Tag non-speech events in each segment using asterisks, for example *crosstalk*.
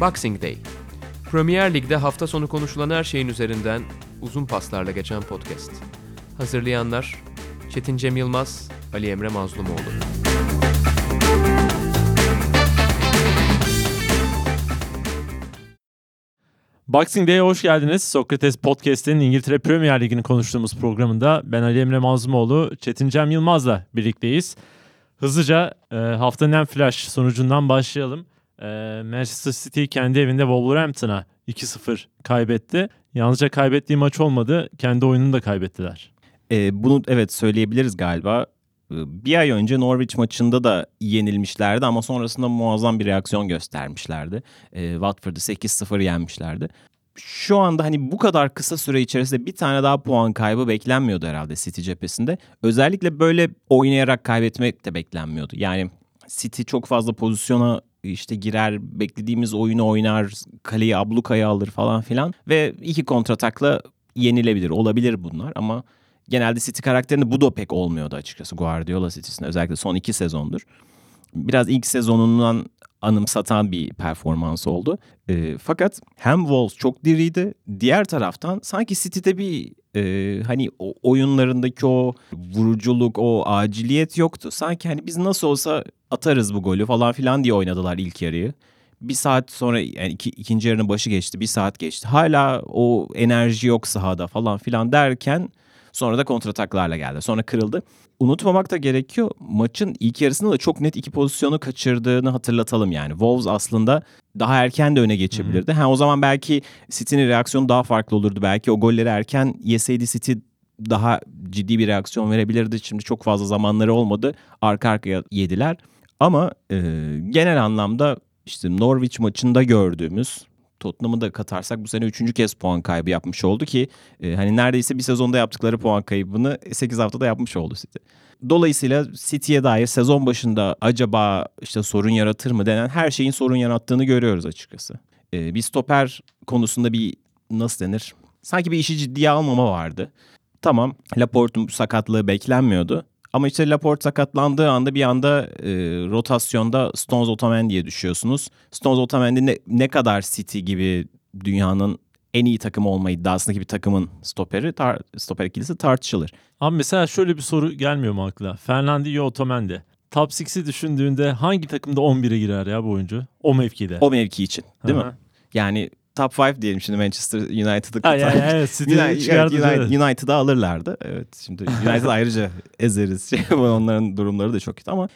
Boxing Day. Premier Lig'de hafta sonu konuşulan her şeyin üzerinden uzun paslarla geçen podcast. Hazırlayanlar Çetin Cem Yılmaz, Ali Emre Mazlumoğlu. Boxing Day'e hoş geldiniz. Sokrates Podcast'in İngiltere Premier Ligi'ni konuştuğumuz programında ben Ali Emre Mazlumoğlu, Çetin Cem Yılmaz'la birlikteyiz. Hızlıca e, haftanın en flash sonucundan başlayalım. E, Manchester City kendi evinde Wolverhampton'a 2-0 kaybetti. Yalnızca kaybettiği maç olmadı, kendi oyununu da kaybettiler. E, bunu evet söyleyebiliriz galiba. Ee, bir ay önce Norwich maçında da yenilmişlerdi ama sonrasında muazzam bir reaksiyon göstermişlerdi. E, Watford'u 8-0 yenmişlerdi. Şu anda hani bu kadar kısa süre içerisinde bir tane daha puan kaybı beklenmiyordu herhalde City cephesinde. Özellikle böyle oynayarak kaybetmek de beklenmiyordu. Yani City çok fazla pozisyona işte girer, beklediğimiz oyunu oynar, kaleyi ablukaya alır falan filan ve iki kontratakla yenilebilir, olabilir bunlar ama genelde City karakterinde bu da pek olmuyordu açıkçası Guardiola City'sinde özellikle son iki sezondur. Biraz ilk sezonundan anımsatan bir performans oldu. E, fakat hem Wolves çok diriydi. Diğer taraftan sanki City'de bir e, hani o oyunlarındaki o vuruculuk, o aciliyet yoktu. Sanki hani biz nasıl olsa atarız bu golü falan filan diye oynadılar ilk yarıyı. Bir saat sonra yani iki, ikinci yarının başı geçti. Bir saat geçti. Hala o enerji yok sahada falan filan derken Sonra da kontrataklarla geldi. Sonra kırıldı. Unutmamak da gerekiyor. Maçın ilk yarısında da çok net iki pozisyonu kaçırdığını hatırlatalım yani. Wolves aslında daha erken de öne geçebilirdi. Ha o zaman belki City'nin reaksiyonu daha farklı olurdu. Belki o golleri erken yeseydi City daha ciddi bir reaksiyon verebilirdi. Şimdi çok fazla zamanları olmadı. Arka arkaya yediler. Ama e, genel anlamda işte Norwich maçında gördüğümüz Tottenham'ı da katarsak bu sene üçüncü kez puan kaybı yapmış oldu ki e, hani neredeyse bir sezonda yaptıkları puan kaybını 8 haftada yapmış oldu City. Dolayısıyla City'ye dair sezon başında acaba işte sorun yaratır mı denen her şeyin sorun yarattığını görüyoruz açıkçası. E, bir stoper konusunda bir nasıl denir? Sanki bir işi ciddiye almama vardı. Tamam Laporte'un sakatlığı beklenmiyordu ama işte Laporte sakatlandığı anda bir anda e, rotasyonda Stones Otamendi'ye düşüyorsunuz. Stones Otamendi ne, ne kadar City gibi dünyanın en iyi takımı olma iddiasındaki bir takımın stoperi, tar, stoper ikilisi tartışılır. Abi mesela şöyle bir soru gelmiyor mu akla? Fernandinho Otamendi. Top 6'i düşündüğünde hangi takımda 11'e girer ya bu oyuncu? O mevkide. O mevki için değil Hı-hı. mi? Yani top 5 diyelim şimdi Manchester United'ı Ay, ay, evet, United, United'ı alırlardı. Evet şimdi United ayrıca ezeriz. *laughs* Şey, onların durumları da çok kötü ama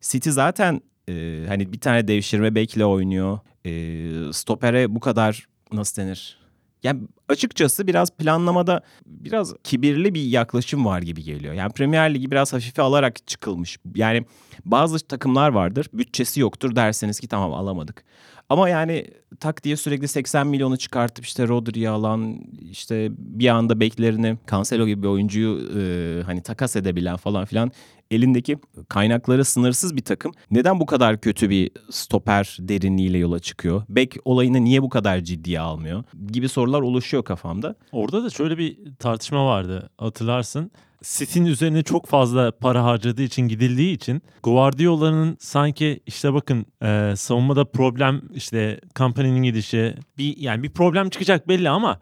City zaten e, hani bir tane devşirme bekle oynuyor. E, stopere bu kadar nasıl denir? Yani açıkçası biraz planlamada biraz kibirli bir yaklaşım var gibi geliyor. Yani Premier Ligi biraz hafife alarak çıkılmış. Yani bazı takımlar vardır bütçesi yoktur derseniz ki tamam alamadık. Ama yani tak diye sürekli 80 milyonu çıkartıp işte Rodri'yi alan işte bir anda beklerini Cancelo gibi bir oyuncuyu e, hani takas edebilen falan filan elindeki kaynakları sınırsız bir takım neden bu kadar kötü bir stoper derinliğiyle yola çıkıyor? Bek olayını niye bu kadar ciddiye almıyor? Gibi sorular oluşuyor kafamda. Orada da şöyle bir tartışma vardı hatırlarsın. City'nin üzerine çok fazla para harcadığı için gidildiği için Guardiola'nın sanki işte bakın e, savunmada problem işte Company'nin gidişi bir yani bir problem çıkacak belli ama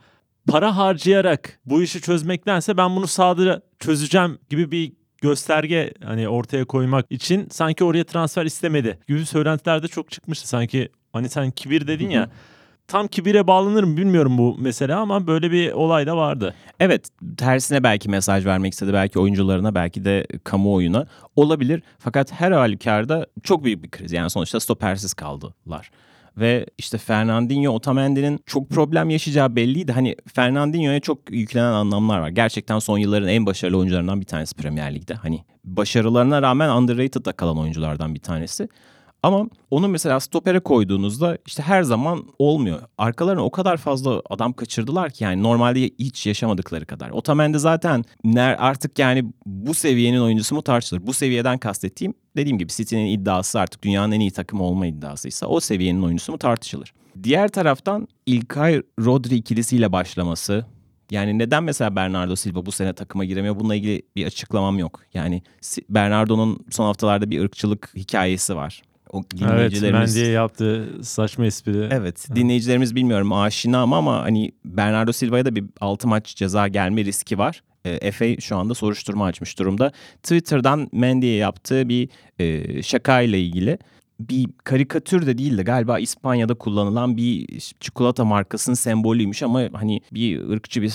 para harcayarak bu işi çözmektense ben bunu sahada çözeceğim gibi bir gösterge hani ortaya koymak için sanki oraya transfer istemedi gibi söylentiler de çok çıkmıştı. Sanki hani sen kibir dedin ya tam kibire bağlanır mı bilmiyorum bu mesele ama böyle bir olay da vardı. Evet tersine belki mesaj vermek istedi belki oyuncularına belki de kamuoyuna olabilir. Fakat her halükarda çok büyük bir kriz yani sonuçta stopersiz kaldılar. Ve işte Fernandinho, Otamendi'nin çok problem yaşayacağı belliydi. Hani Fernandinho'ya çok yüklenen anlamlar var. Gerçekten son yılların en başarılı oyuncularından bir tanesi Premier Lig'de. Hani başarılarına rağmen underrated'da kalan oyunculardan bir tanesi. Ama onu mesela stopere koyduğunuzda işte her zaman olmuyor. Arkalarına o kadar fazla adam kaçırdılar ki yani normalde hiç yaşamadıkları kadar. Otamendi zaten artık yani bu seviyenin oyuncusu mu tartışılır. Bu seviyeden kastettiğim dediğim gibi City'nin iddiası artık dünyanın en iyi takımı olma iddiasıysa o seviyenin oyuncusu mu tartışılır. Diğer taraftan İlkay Rodri ikilisiyle başlaması yani neden mesela Bernardo Silva bu sene takıma giremiyor? Bununla ilgili bir açıklamam yok. Yani Bernardo'nun son haftalarda bir ırkçılık hikayesi var o Evet dinleyicilerimiz Mendy'ye yaptığı saçma espri. Evet dinleyicilerimiz bilmiyorum aşina ama ama hani Bernardo Silva'ya da bir 6 maç ceza gelme riski var. E, FA şu anda soruşturma açmış durumda. Twitter'dan Mendy'ye yaptığı bir e, şakayla ilgili bir karikatür de değil de galiba İspanya'da kullanılan bir çikolata markasının sembolüymüş ama hani bir ırkçı bir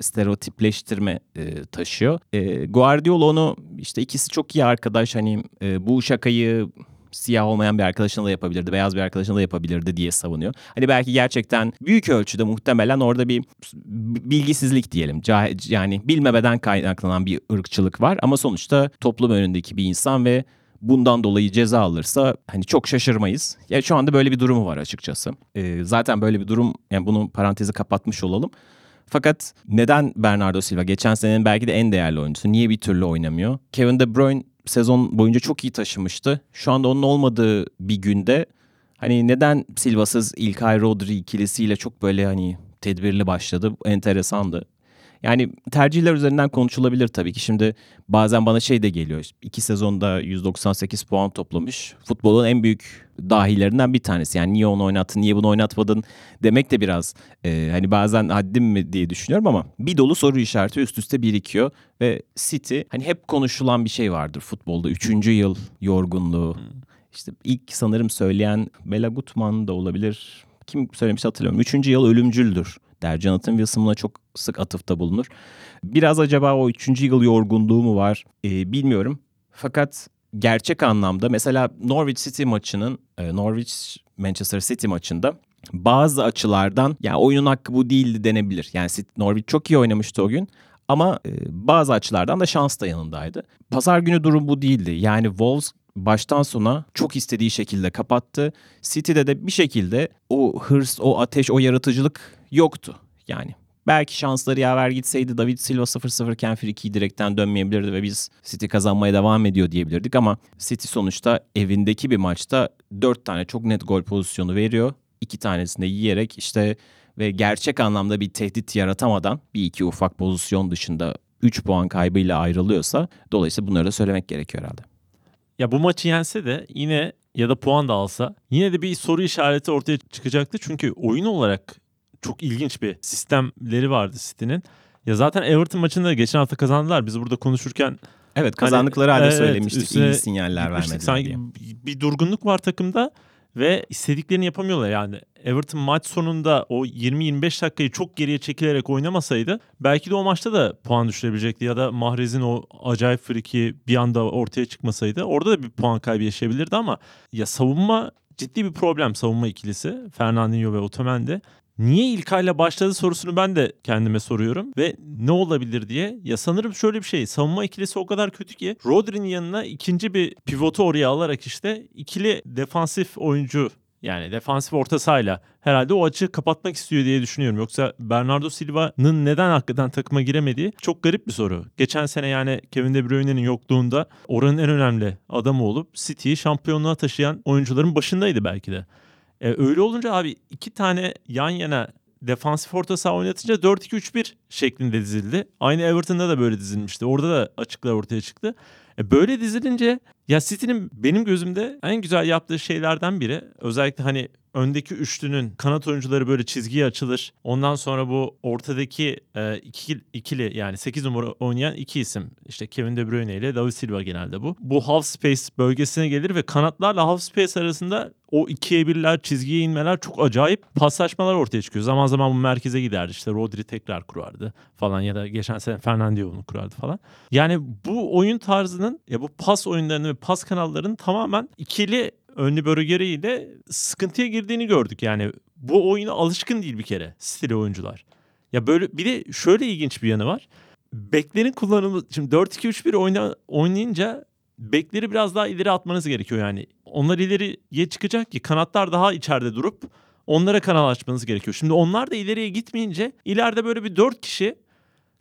stereotipleştirme e, taşıyor. E, Guardiola onu işte ikisi çok iyi arkadaş hani e, bu şakayı siyah olmayan bir arkadaşına da yapabilirdi, beyaz bir arkadaşına da yapabilirdi diye savunuyor. Hani belki gerçekten büyük ölçüde muhtemelen orada bir bilgisizlik diyelim. Yani bilmemeden kaynaklanan bir ırkçılık var ama sonuçta toplum önündeki bir insan ve bundan dolayı ceza alırsa hani çok şaşırmayız. Ya şu anda böyle bir durumu var açıkçası. Ee, zaten böyle bir durum yani bunu parantezi kapatmış olalım. Fakat neden Bernardo Silva geçen senenin belki de en değerli oyuncusu niye bir türlü oynamıyor? Kevin De Bruyne sezon boyunca çok iyi taşımıştı. Şu anda onun olmadığı bir günde hani neden Silva'sız İlkay Rodri ikilisiyle çok böyle hani tedbirli başladı. Enteresandı. Yani tercihler üzerinden konuşulabilir tabii ki. Şimdi bazen bana şey de geliyor. İki sezonda 198 puan toplamış. Futbolun en büyük dahilerinden bir tanesi. Yani niye onu oynattın, niye bunu oynatmadın demek de biraz e, hani bazen haddim mi diye düşünüyorum ama bir dolu soru işareti üst üste birikiyor. Ve City hani hep konuşulan bir şey vardır futbolda. Üçüncü yıl yorgunluğu. İşte ilk sanırım söyleyen Bela Gutman da olabilir. Kim söylemiş hatırlamıyorum. Üçüncü yıl ölümcüldür der. Jonathan Wilson buna çok sık atıfta bulunur. Biraz acaba o üçüncü yıl yorgunluğu mu var Ee, bilmiyorum. Fakat gerçek anlamda mesela Norwich City maçının e, Norwich Manchester City maçında bazı açılardan ya oyunun hakkı bu değildi denebilir. Yani Norwich çok iyi oynamıştı o gün. Ama e, bazı açılardan da şans da yanındaydı. Pazar günü durum bu değildi. Yani Wolves baştan sona çok istediği şekilde kapattı. City'de de bir şekilde o hırs, o ateş, o yaratıcılık yoktu. Yani belki şansları yaver gitseydi David Silva 0-0 iken Friki'yi direkten dönmeyebilirdi ve biz City kazanmaya devam ediyor diyebilirdik ama City sonuçta evindeki bir maçta 4 tane çok net gol pozisyonu veriyor. 2 tanesini yiyerek işte ve gerçek anlamda bir tehdit yaratamadan bir iki ufak pozisyon dışında 3 puan kaybıyla ayrılıyorsa dolayısıyla bunları da söylemek gerekiyor herhalde. Ya bu maçı yense de yine ya da puan da alsa yine de bir soru işareti ortaya çıkacaktı. Çünkü oyun olarak çok ilginç bir sistemleri vardı City'nin. Ya zaten Everton maçında da geçen hafta kazandılar. Biz burada konuşurken Evet kazandıkları halde evet, söylemiştik üstüne iyi sinyaller vermediler Sanki diye. bir durgunluk var takımda ve istediklerini yapamıyorlar yani. Everton maç sonunda o 20-25 dakikayı çok geriye çekilerek oynamasaydı belki de o maçta da puan düşürebilecekti ya da Mahrez'in o acayip friki bir anda ortaya çıkmasaydı orada da bir puan kaybı yaşayabilirdi ama ya savunma ciddi bir problem savunma ikilisi Fernandinho ve Otamendi. Niye İlkay'la başladı sorusunu ben de kendime soruyorum ve ne olabilir diye. Ya sanırım şöyle bir şey savunma ikilisi o kadar kötü ki Rodri'nin yanına ikinci bir pivotu oraya alarak işte ikili defansif oyuncu yani defansif orta sahayla herhalde o açığı kapatmak istiyor diye düşünüyorum. Yoksa Bernardo Silva'nın neden hakikaten takıma giremediği çok garip bir soru. Geçen sene yani Kevin De Bruyne'nin yokluğunda oranın en önemli adamı olup City'yi şampiyonluğa taşıyan oyuncuların başındaydı belki de. E, öyle olunca abi iki tane yan yana defansif orta saha oynatınca 4-2-3-1 şeklinde dizildi. Aynı Everton'da da böyle dizilmişti. Orada da açıklar ortaya çıktı. E, böyle dizilince ya City'nin benim gözümde en güzel yaptığı şeylerden biri özellikle hani öndeki üçlünün kanat oyuncuları böyle çizgiye açılır. Ondan sonra bu ortadaki e, iki, ikili yani 8 numara oynayan iki isim işte Kevin De Bruyne ile David Silva genelde bu. Bu half space bölgesine gelir ve kanatlarla half space arasında o ikiye birler, çizgiye inmeler çok acayip paslaşmalar ortaya çıkıyor. Zaman zaman bu merkeze giderdi. İşte Rodri tekrar kurardı falan ya da geçen sene Fernandinho onu kurardı falan. Yani bu oyun tarzının ya bu pas oyunlarının ve pas kanallarının tamamen ikili önlü bölgeleriyle sıkıntıya girdiğini gördük. Yani bu oyuna alışkın değil bir kere stili oyuncular. Ya böyle bir de şöyle ilginç bir yanı var. Beklerin kullanımı şimdi 4-2-3-1 oyna, oynayınca bekleri biraz daha ileri atmanız gerekiyor yani. Onlar ileriye çıkacak ki kanatlar daha içeride durup onlara kanal açmanız gerekiyor. Şimdi onlar da ileriye gitmeyince ileride böyle bir 4 kişi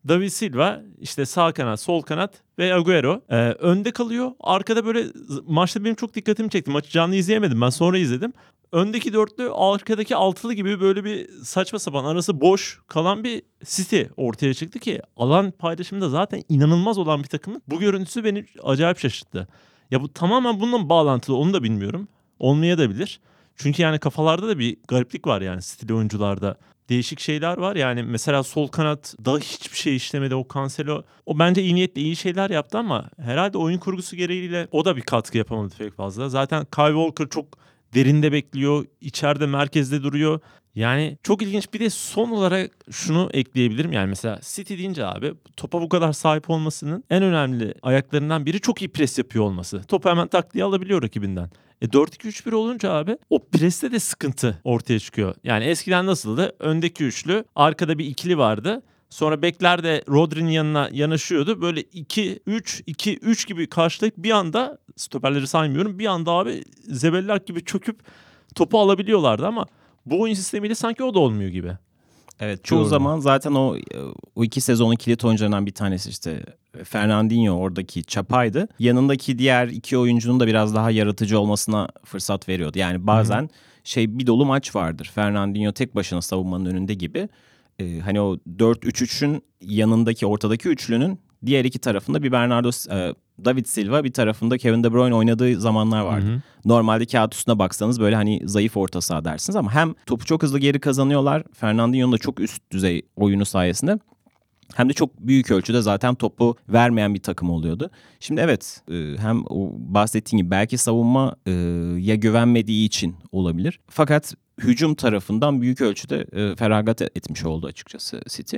David Silva işte sağ kanat, sol kanat ve Agüero e, önde kalıyor. Arkada böyle maçta benim çok dikkatimi çekti. Maçı canlı izleyemedim ben sonra izledim. Öndeki dörtlü arkadaki altılı gibi böyle bir saçma sapan arası boş kalan bir City ortaya çıktı ki alan paylaşımında zaten inanılmaz olan bir takımın bu görüntüsü beni acayip şaşırttı. Ya bu tamamen bununla bağlantılı onu da bilmiyorum. olmayabilir. Çünkü yani kafalarda da bir gariplik var yani stil oyuncularda. Değişik şeyler var yani mesela sol kanat da hiçbir şey işlemedi o Cancelo. O bence iyi niyetle iyi şeyler yaptı ama herhalde oyun kurgusu gereğiyle o da bir katkı yapamadı pek fazla. Zaten Kyle Walker çok derinde bekliyor, içeride merkezde duruyor. Yani çok ilginç bir de son olarak şunu ekleyebilirim. Yani mesela City deyince abi topa bu kadar sahip olmasının en önemli ayaklarından biri çok iyi pres yapıyor olması. Topu hemen tak diye alabiliyor rakibinden. E 4-2-3-1 olunca abi o preste de sıkıntı ortaya çıkıyor. Yani eskiden nasıldı? Öndeki üçlü, arkada bir ikili vardı. Sonra bekler de Rodri'nin yanına yanaşıyordu. Böyle 2-3-2-3 gibi karşılayıp bir anda stoperleri saymıyorum. Bir anda abi zebellak gibi çöküp topu alabiliyorlardı ama bu oyun sistemiyle sanki o da olmuyor gibi. Evet çoğu Doğru. zaman zaten o o iki sezonun kilit oyuncularından bir tanesi işte Fernandinho oradaki çapaydı. Yanındaki diğer iki oyuncunun da biraz daha yaratıcı olmasına fırsat veriyordu. Yani bazen şey bir dolu maç vardır. Fernandinho tek başına savunmanın önünde gibi. Ee, hani o 4-3-3'ün yanındaki ortadaki üçlünün diğer iki tarafında bir Bernardo e, David Silva bir tarafında Kevin De Bruyne oynadığı zamanlar vardı. Hı hı. Normalde kağıt üstüne baksanız böyle hani zayıf orta saha dersiniz ama hem topu çok hızlı geri kazanıyorlar. Fernandinho'nun da çok üst düzey oyunu sayesinde. Hem de çok büyük ölçüde zaten topu vermeyen bir takım oluyordu. Şimdi evet e, hem bahsettiğim gibi belki savunma e, ya güvenmediği için olabilir. Fakat hücum tarafından büyük ölçüde e, feragat etmiş oldu açıkçası City.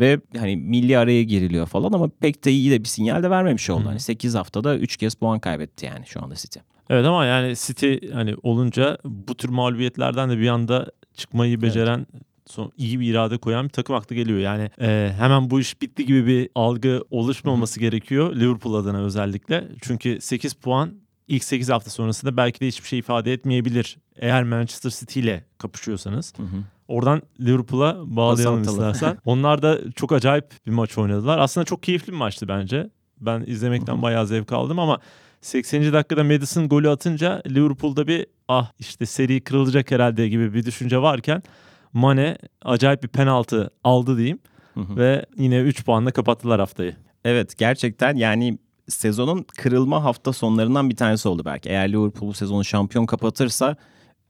Ve hani milli araya giriliyor falan ama pek de iyi de bir sinyal de vermemiş oldu. Hı hı. Hani 8 haftada 3 kez puan kaybetti yani şu anda City. Evet ama yani City hani olunca bu tür mağlubiyetlerden de bir anda çıkmayı beceren son, iyi bir irade koyan bir takım aklı geliyor. Yani e, hemen bu iş bitti gibi bir algı oluşmaması gerekiyor Liverpool adına özellikle. Çünkü 8 puan ilk 8 hafta sonrasında belki de hiçbir şey ifade etmeyebilir. Eğer Manchester City ile kapışıyorsanız. Oradan Liverpool'a bağlayalım istersen. *laughs* Onlar da çok acayip bir maç oynadılar. Aslında çok keyifli bir maçtı bence. Ben izlemekten bayağı zevk aldım ama 80. dakikada Madison golü atınca Liverpool'da bir ah işte seri kırılacak herhalde gibi bir düşünce varken Mane acayip bir penaltı aldı diyeyim Hı hı. ve yine 3 puanla kapattılar haftayı. Evet gerçekten yani sezonun kırılma hafta sonlarından bir tanesi oldu belki. Eğer Liverpool bu sezonu şampiyon kapatırsa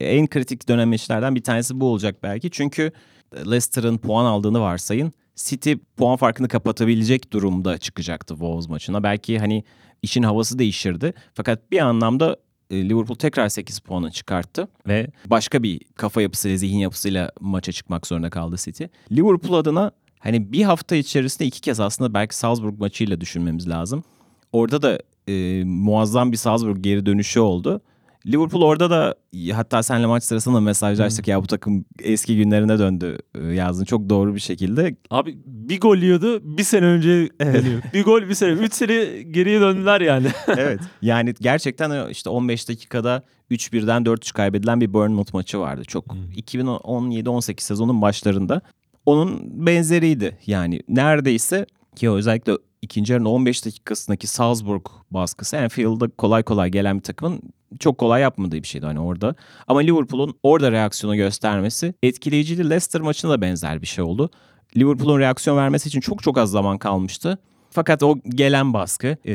en kritik dönemeçlerden bir tanesi bu olacak belki. Çünkü Leicester'ın puan aldığını varsayın. City puan farkını kapatabilecek durumda çıkacaktı Wolves maçına. Belki hani işin havası değişirdi. Fakat bir anlamda e, Liverpool tekrar 8 puanı çıkarttı ve başka bir kafa yapısıyla, zihin yapısıyla maça çıkmak zorunda kaldı City. Liverpool adına hani bir hafta içerisinde iki kez aslında belki Salzburg maçıyla düşünmemiz lazım. Orada da e, muazzam bir Salzburg geri dönüşü oldu. Liverpool orada da hatta senle maç sırasında mesajlaştık ya bu takım eski günlerine döndü e, yazdın çok doğru bir şekilde. Abi bir gol yiyordu bir sene önce geliyor. bir gol bir sene. 3 sene geriye döndüler yani. *laughs* evet. Yani gerçekten o işte 15 dakikada 3-1'den 4-3 kaybedilen bir Bournemouth maçı vardı. Çok Hmm. 2017-18 sezonun başlarında. Onun benzeriydi. Yani neredeyse ki özellikle ikinci yarının 15 dakikasındaki Salzburg baskısı Anfield'da kolay kolay gelen bir takımın çok kolay yapmadığı bir şeydi hani orada. Ama Liverpool'un orada reaksiyonu göstermesi etkileyiciydi. Leicester maçında da benzer bir şey oldu. Liverpool'un reaksiyon vermesi için çok çok az zaman kalmıştı. Fakat o gelen baskı e,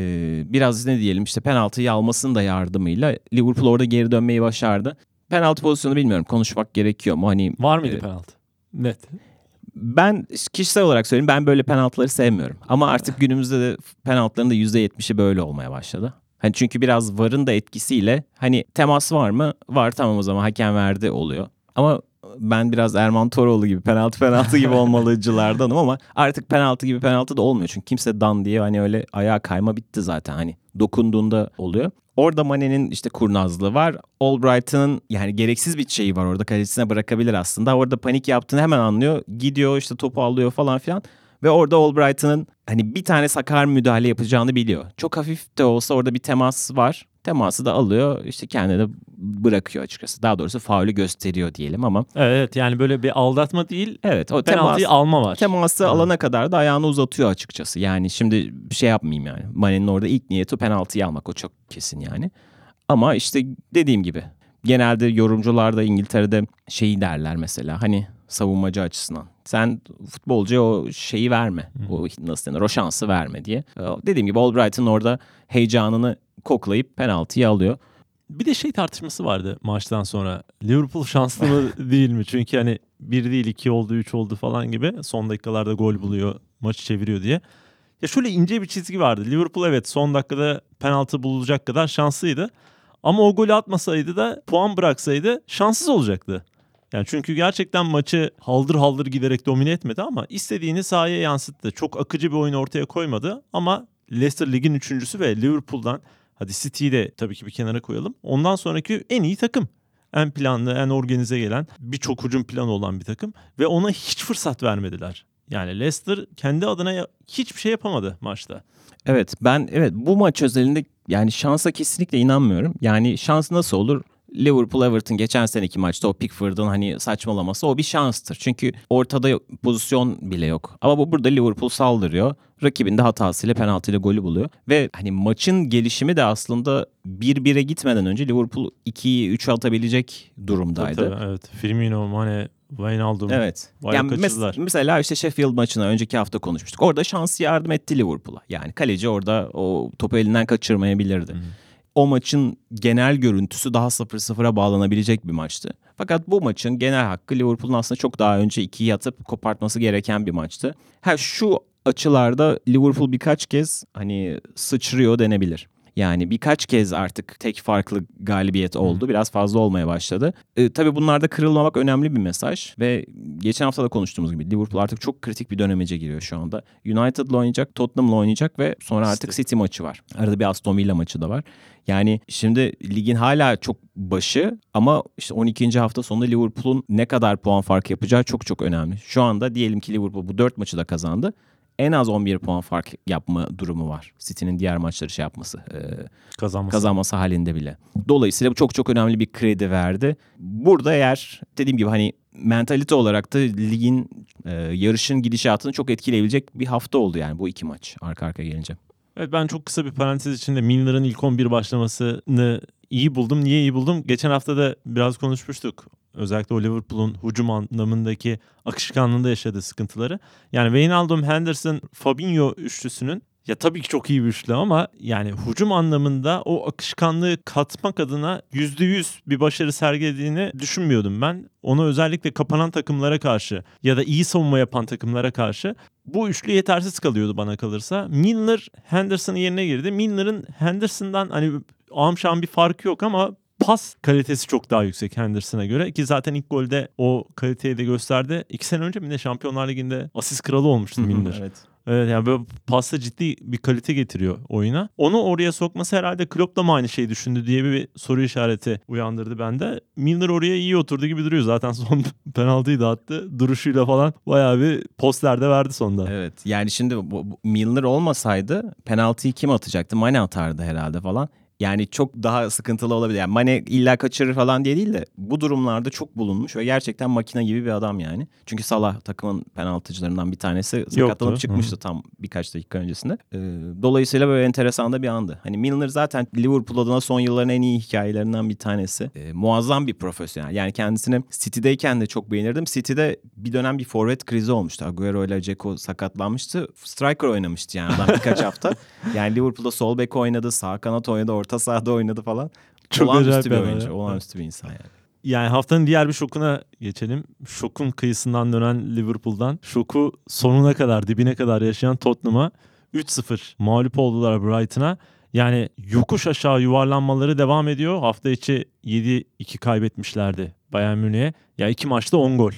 biraz ne diyelim işte penaltıyı almasının da yardımıyla Liverpool orada geri dönmeyi başardı. Penaltı pozisyonu bilmiyorum konuşmak gerekiyor mu? Hani Var mıydı Evet. penaltı? Net. ben kişisel olarak söyleyeyim ben böyle penaltıları sevmiyorum. Ama artık günümüzde de penaltıların da %70'i böyle olmaya başladı. Hani çünkü biraz VAR'ın da etkisiyle hani temas var mı? Var tamam o zaman hakem verdi oluyor. Ama ben biraz Erman Toroğlu gibi penaltı penaltı gibi *laughs* olmalıcılardanım ama artık penaltı gibi penaltı da olmuyor. Çünkü kimse dan diye hani öyle ayağa kayma bitti zaten hani dokunduğunda oluyor. Orada Mane'nin işte kurnazlığı var. Albright'ın yani gereksiz bir şeyi var orada kalecisine bırakabilir aslında. Orada panik yaptığını hemen anlıyor. Gidiyor işte topu alıyor falan filan. Ve orada Albright'ın hani bir tane sakar müdahale yapacağını biliyor. Çok hafif de olsa orada bir temas var. Teması da alıyor işte kendine bırakıyor açıkçası. Daha doğrusu faulü gösteriyor diyelim ama. Evet yani böyle bir aldatma değil Evet o temas, penaltıyı alma var. teması Evet. alana kadar da ayağını uzatıyor açıkçası. Yani şimdi bir şey yapmayayım yani. Mane'nin orada ilk niyeti penaltıyı almak o çok kesin yani. Ama işte dediğim gibi genelde yorumcular da İngiltere'de şeyi derler mesela hani savunmacı açısından. Sen futbolcuya o şeyi verme. O nasıl denir o şansı verme diye. Ee, Dediğim gibi Albright'ın orada heyecanını koklayıp penaltıyı alıyor. Bir de şey tartışması vardı maçtan sonra. Liverpool şanslı mı *laughs* değil mi? Çünkü hani bir değil iki oldu üç oldu falan gibi son dakikalarda gol buluyor maçı çeviriyor diye. Ya şöyle ince bir çizgi vardı. Liverpool evet son dakikada penaltı bulacak kadar şanslıydı. Ama o golü atmasaydı da puan bıraksaydı şanssız olacaktı. Yani çünkü gerçekten maçı haldır haldır giderek domine etmedi ama istediğini sahaya yansıttı. Çok akıcı bir oyun ortaya koymadı ama Leicester ligin üçüncüsü ve Liverpool'dan hadi City'yi de tabii ki bir kenara koyalım. Ondan sonraki en iyi takım. En planlı, en organize gelen, birçok hücum planı olan bir takım ve ona hiç fırsat vermediler. Yani Leicester kendi adına hiçbir şey yapamadı maçta. Evet ben evet bu maç özelinde yani şansa kesinlikle inanmıyorum. Yani şans nasıl olur? Liverpool Everton geçen seneki maçta o Pickford'un hani saçmalaması o bir şanstır. Çünkü ortada pozisyon bile yok. Ama bu burada Liverpool saldırıyor. Rakibin de hatasıyla penaltıyla golü buluyor. Ve hani maçın gelişimi de aslında 1-1'e gitmeden önce Liverpool 2'yi 3'e atabilecek durumdaydı. Tabii, evet. Firmino, Mane, Wijnaldum. Evet. Yani mes- mesela işte Sheffield maçına önceki hafta konuşmuştuk. Orada şans yardım etti Liverpool'a. Yani kaleci orada o topu elinden kaçırmayabilirdi. O maçın genel görüntüsü daha 0-0'a bağlanabilecek bir maçtı. Fakat bu maçın genel hakkı Liverpool'un aslında çok daha önce 2'yi atıp kopartması gereken bir maçtı. Ha şu açılarda Liverpool birkaç kez hani sıçrıyor denebilir. Yani birkaç kez artık tek farklı galibiyet oldu. Biraz fazla olmaya başladı. Ee, tabii bunlarda kırılmamak önemli bir mesaj. Ve geçen hafta da konuştuğumuz gibi Liverpool artık çok kritik bir dönemece giriyor şu anda. United'la oynayacak, Tottenham'la oynayacak ve sonra artık City maçı var. Arada bir Aston Villa maçı da var. Yani şimdi ligin hala çok başı ama işte 12. hafta sonunda Liverpool'un ne kadar puan farkı yapacağı çok çok önemli. Şu anda diyelim ki Liverpool bu 4 maçı da kazandı. En az 11 puan fark yapma durumu var. City'nin diğer maçları şey yapması, e, Kazanması. kazanması halinde bile. Dolayısıyla bu çok çok önemli bir kredi verdi. Burada eğer dediğim gibi hani mentalite olarak da ligin e, yarışın gidişatını çok etkileyebilecek bir hafta oldu yani bu iki maç arka arkaya gelince. Evet ben çok kısa bir parantez içinde Milner'ın ilk 11 başlamasını iyi buldum. Niye iyi buldum? Geçen hafta da biraz konuşmuştuk. Özellikle o Liverpool'un hücum anlamındaki akışkanlığında yaşadığı sıkıntıları. Yani Wijnaldum, Henderson, Fabinho üçlüsünün ya tabii ki çok iyi bir üçlü ama yani hücum anlamında o akışkanlığı katmak adına %100 bir başarı sergilediğini düşünmüyordum ben. Onu özellikle kapanan takımlara karşı ya da iyi savunma yapan takımlara karşı bu üçlü yetersiz kalıyordu bana kalırsa. Milner Henderson'ın yerine girdi. Milner'ın Henderson'dan hani amşan bir farkı yok ama pas kalitesi çok daha yüksek Henderson'a göre ki zaten ilk golde o kaliteyi de gösterdi. İki sene önce mi ne Şampiyonlar Ligi'nde asist kralı olmuştu Milner. evet. Evet yani böyle pasta ciddi bir kalite getiriyor oyuna. Onu oraya sokması herhalde Klopp da mı aynı şeyi düşündü diye bir soru işareti uyandırdı bende. Milner oraya iyi oturdu gibi duruyor. Zaten son *laughs* penaltıyı da attı. Duruşuyla falan bayağı bir posterde verdi sonda. Evet yani şimdi bu, bu Milner olmasaydı penaltıyı kim atacaktı? Mane atardı herhalde falan. Yani çok daha sıkıntılı olabilir. Yani Mane illa kaçırır falan diye değil de bu durumlarda çok bulunmuş ve gerçekten makine gibi bir adam yani. Çünkü Salah takımın penaltıcılarından bir tanesi sakatlanıp çıkmıştı tam birkaç dakika öncesinde. Ee, dolayısıyla böyle enteresan da bir andı. Hani Milner zaten Liverpool adına son yılların en iyi hikayelerinden bir tanesi. Ee, muazzam bir profesyonel. Yani kendisini City'deyken de çok beğenirdim. City'de bir dönem bir forvet krizi olmuştu. Agüero ile Dzeko sakatlanmıştı. Striker oynamıştı yani adam birkaç hafta. *laughs* Yani Liverpool'da sol bek oynadı, sağ kanat oynadı, orta sahada oynadı falan. Çok olağanüstü bir oyuncu, ya. olağanüstü bir insan yani. Yani haftanın diğer bir şokuna geçelim. Şokun kıyısından dönen Liverpool'dan. Şoku sonuna kadar, dibine kadar yaşayan Tottenham'a 3-0 mağlup oldular Brighton'a. Yani yokuş aşağı yuvarlanmaları devam ediyor. Hafta içi 7-2 kaybetmişlerdi Bayern Münih'e. Ya iki maçta 10 gol.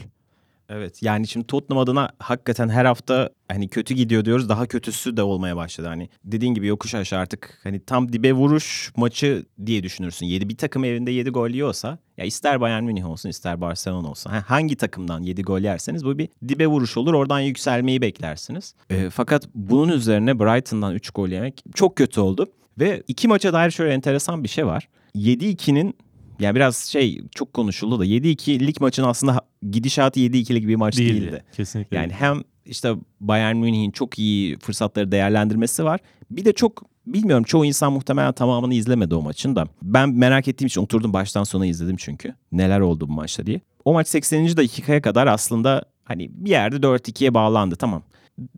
Evet yani şimdi Tottenham adına hakikaten her hafta hani kötü gidiyor diyoruz daha kötüsü de olmaya başladı. Hani dediğin gibi yokuş aşağı artık hani tam dibe vuruş maçı diye düşünürsün. 7 bir takım evinde 7 gol yiyorsa ya ister Bayern Münih olsun ister Barcelona olsun. Ha, hangi takımdan 7 gol yerseniz bu bir dibe vuruş olur oradan yükselmeyi beklersiniz. E, fakat bunun üzerine Brighton'dan 3 gol yemek çok kötü oldu. Ve iki maça dair şöyle enteresan bir şey var. 7-2'nin yani biraz şey çok konuşuldu da 7-2 lig maçın aslında gidişatı 7-2'lik bir maç Değildi. değildi. Kesinlikle. Yani hem işte Bayern Münih'in çok iyi fırsatları değerlendirmesi var. Bir de çok bilmiyorum çoğu insan muhtemelen tamamını izlemedi o maçın da. Ben merak ettiğim için oturdum baştan sona izledim çünkü. Neler oldu bu maçta diye. O maç 80. dakikaya kadar aslında hani bir yerde 4-2'ye bağlandı tamam.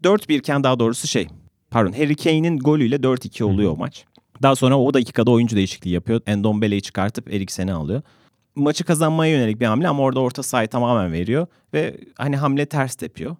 4-1 iken daha doğrusu şey pardon Harry Kane'in golüyle 4-2 oluyor o maç. Daha sonra o dakikada oyuncu değişikliği yapıyor. Endombele'yi çıkartıp Eriksen'i alıyor. Maçı kazanmaya yönelik bir hamle ama orada orta sahayı tamamen veriyor. Ve hani hamle ters tepiyor.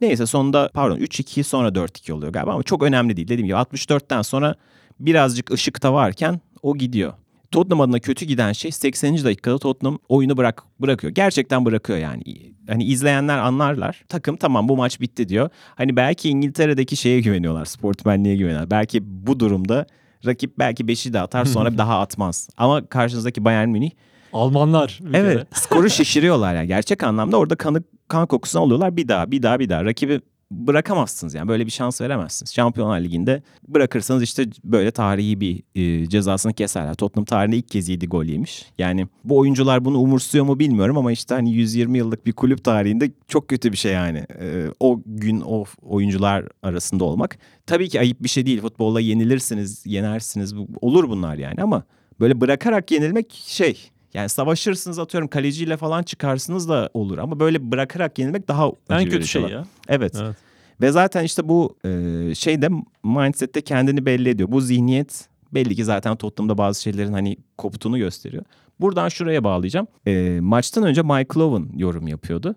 Neyse sonunda pardon 3-2 sonra 4-2 oluyor galiba ama çok önemli değil. Dediğim gibi 64'ten sonra birazcık ışıkta varken o gidiyor. Tottenham adına kötü giden şey 80. dakikada Tottenham oyunu bırak bırakıyor. Gerçekten bırakıyor yani. Hani izleyenler anlarlar. Takım tamam bu maç bitti diyor. Hani belki İngiltere'deki şeye güveniyorlar. Sportmenliğe güveniyorlar. Belki bu durumda rakip belki 5'i de atar sonra daha atmaz. Ama karşınızdaki Bayern Münih Almanlar. Evet kere. skoru şişiriyorlar yani. Gerçek anlamda orada kanı, kan kokusunu alıyorlar bir daha bir daha bir daha. Rakibi bırakamazsınız yani böyle bir şans veremezsiniz. Şampiyonlar Ligi'nde bırakırsanız işte böyle tarihi bir e, cezasını keserler. Tottenham tarihinde ilk kez 7 gol yemiş. Yani bu oyuncular bunu umursuyor mu bilmiyorum ama işte hani 120 yıllık bir kulüp tarihinde çok kötü bir şey yani. E, o gün o oyuncular arasında olmak. Tabii ki ayıp bir şey değil. Futbolla yenilirsiniz, yenersiniz. Olur bunlar yani ama böyle bırakarak yenilmek şey yani savaşırsınız atıyorum kaleciyle falan çıkarsınız da olur ama böyle bırakarak yenilmek daha En kötü şey olan. ya. Evet. Evet. Ve zaten işte bu e, şeyde mindsette kendini belli ediyor. Bu zihniyet belli ki zaten Tottenham'da bazı şeylerin hani koptuğunu gösteriyor. Buradan şuraya bağlayacağım. E, maçtan önce Mike Owen yorum yapıyordu.